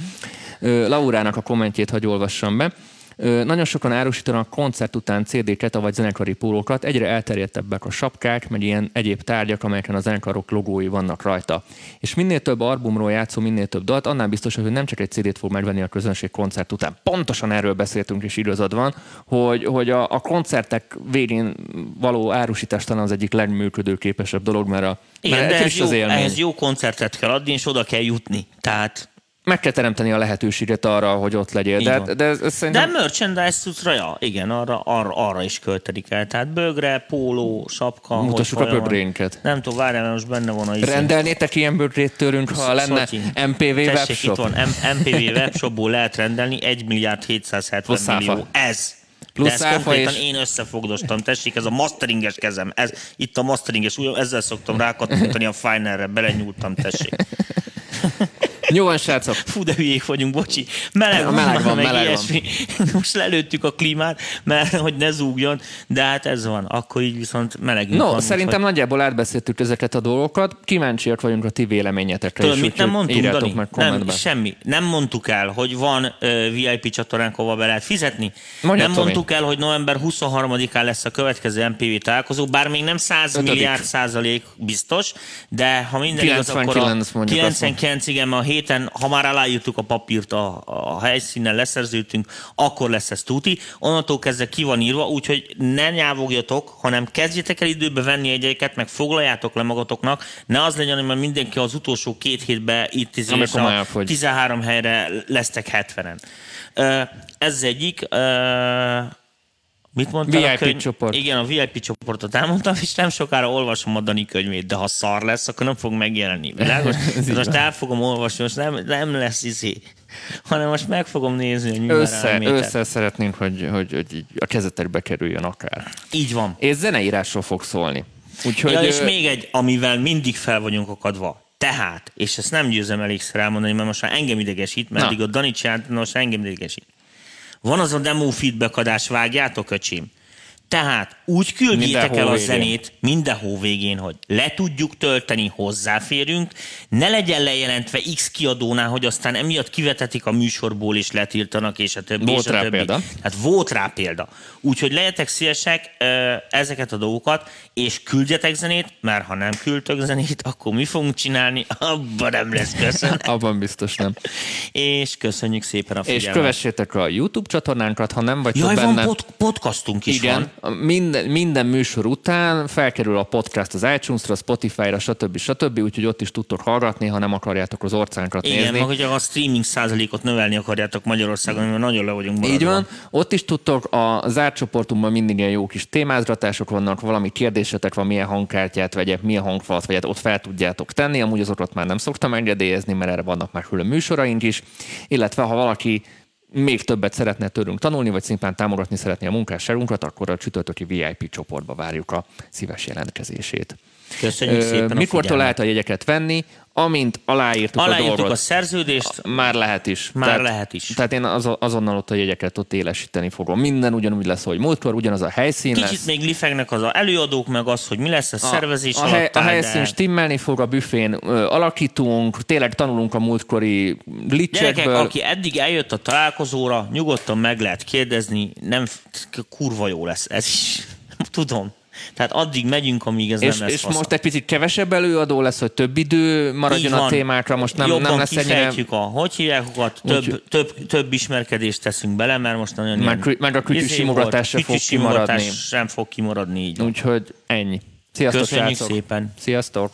Laurának a kommentjét hagy olvassam be. Nagyon sokan árusítanak koncert után CD-ket, vagy zenekari pólókat, egyre elterjedtebbek a sapkák, meg ilyen egyéb tárgyak, amelyeken a zenekarok logói vannak rajta. És minél több albumról játszó, minél több dalt, annál biztos, hogy nem csak egy CD-t fog megvenni a közönség koncert után. Pontosan erről beszéltünk, és igazad van, hogy, hogy a, a koncertek végén való árusítás talán az egyik legműködőképesebb dolog, mert, a, Igen, mert de ez friss jó, az élmény. ehhez jó koncertet kell adni, és oda kell jutni. Tehát Meg kell teremteni a lehetőséget arra, hogy ott legyél. Így De, van. de ez, ez De szerintem... merchandise cuccra, ja, igen, arra, arra, arra is költedik el. Tehát bögre, póló, sapka. Mutassuk a bögrénket. Nem tudom, várjál, mert most benne van a izé. Rendelnétek ilyen bögrét tőlünk, ha lenne. MPV Tessék, webshop? itt van, M- MPV webshopból lehet rendelni, 1 milliárd 770 Plusz áfa. millió. Ez. Plusz De ezt áfa konkrétan és- én összefogdostam. Tessék, ez a masteringes kezem. Ez, itt a masteringes, úgy, ezzel szoktam rákattintani a Finerre, belenyúltam, tessék. (laughs) Jó van, srácok. Fú, de hülyék vagyunk, bocsi. Meleg, A meleg van, meg meleg van. ilyesmi. (laughs) Most lelőttük a klímát, mert hogy ne zúgjon, de hát ez van. Akkor így viszont melegünk No, van. szerintem úgyhogy- nagyjából átbeszéltük ezeket a dolgokat. Kíváncsiak vagyunk a ti véleményetekre. Tudod, is, mit nem mondtunk, Dani? meg Nem, kommentben. semmi. Nem mondtuk el, hogy van uh, VIP csatornánk, hova be lehet fizetni. Mondja, nem Tomi. mondtuk el, hogy november 23-án lesz a következő MPV találkozó, bár még nem 100 Ötödik. milliárd százalék biztos, de ha minden igaz, akkor a 99 mondjuk azt 99, igen, a héten, ha már aláírtuk a papírt a, a helyszínen, leszerződtünk, akkor lesz ez tuti. Onnantól kezdve ki van írva, úgyhogy ne nyávogjatok, hanem kezdjetek el időbe venni egyeket, meg foglaljátok le magatoknak. Ne az legyen, hogy mindenki az utolsó két hétben itt a elfogy. 13 helyre lesztek 70-en. Ö, Ez egyik. Mit mondtál? a VIP könyv... csoport. Igen, a VIP csoportot elmondtam, és nem sokára olvasom a Dani könyvét, de ha szar lesz, akkor nem fog megjelenni. Világos? (laughs) így most el fogom olvasni, most nem, nem lesz izé, hanem most meg fogom nézni a nyilván Össze, össze szeretnénk, hogy, hogy, hogy a kezetekbe kerüljön akár. Így van. És zeneírásról fog szólni. Úgyhogy, Ja, és ö, még egy, amivel mindig fel vagyunk akadva. Tehát, és ezt nem győzem elégszer elmondani, mert most már engem idegesít, mert eddig a Dani csinált, most engem idegesít. Van az a demo feedback adás, vágjátok, öcsém? Tehát úgy küldjétek Minden el a zenét minden hó végén, hogy le tudjuk tölteni, hozzáférünk, ne legyen lejelentve X kiadónál, hogy aztán emiatt kivetetik a műsorból és letiltanak, és a többi. Volt és a rá többi. példa. Hát volt rá példa. Úgyhogy legyetek szívesek ezeket a dolgokat, és küldjetek zenét, mert ha nem küldtök zenét, akkor mi fogunk csinálni? Abban nem lesz köszönet. (laughs) Abban biztos nem. És köszönjük szépen a És figyelmet. kövessétek a YouTube csatornánkat, ha nem vagytok Jaj, benne. van pod- podcastunk is Igen, van. Minden, minden műsor után felkerül a podcast az iTunes-ra, Spotify-ra, stb. stb. Úgyhogy ott is tudtok hallgatni, ha nem akarjátok az orcánkat Igen, nézni. meg hogyha a streaming százalékot növelni akarjátok Magyarországon, mert nagyon le vagyunk Így maradva. van. Ott is tudtok, a zárt csoportunkban mindig ilyen jó kis témázgatások vannak, valami kérdésetek van, milyen hangkártyát vegyek, milyen hangfalat vegyek, ott fel tudjátok tenni, amúgy azokat már nem szoktam engedélyezni, mert erre vannak már külön műsoraink is, illetve ha valaki még többet szeretne tőlünk tanulni, vagy szimplán támogatni szeretné a munkásságunkat, akkor a csütörtöki VIP csoportba várjuk a szíves jelentkezését. Köszönjük szépen a Mikortól lehet a jegyeket venni? Amint aláírtuk, a Aláírtuk dolgot. a szerződést, Már lehet is. Már lehet is. Tehát én az, azonnal ott a jegyeket ott élesíteni fogom. Minden ugyanúgy lesz, hogy múltkor, ugyanaz a helyszín kicsit lesz. még lifegnek az a előadók, meg az, hogy mi lesz a, szervezés a, a, hely, alatt a helyszín de- stimmelni fog, a büfén ö, alakítunk, tényleg tanulunk a múltkori Gyerekek, licsekből. aki eddig eljött a találkozóra, nyugodtan meg lehet kérdezni, nem kurva jó lesz ez is. (laughs) Tudom. Tehát addig megyünk, amíg ez és, nem lesz és fasza. most egy picit kevesebb előadó lesz, hogy több idő maradjon a témákra, most nem, nem lesz ennyire... a, hogy hívják több, Úgy- több, több ismerkedést teszünk bele, mert most nagyon Meg ilyen meg a kütyű izé simogatás se volt, fog kimaradni. sem fog kimaradni így. Úgyhogy ennyi. Sziasztok, Köszönjük srácok. szépen. Sziasztok.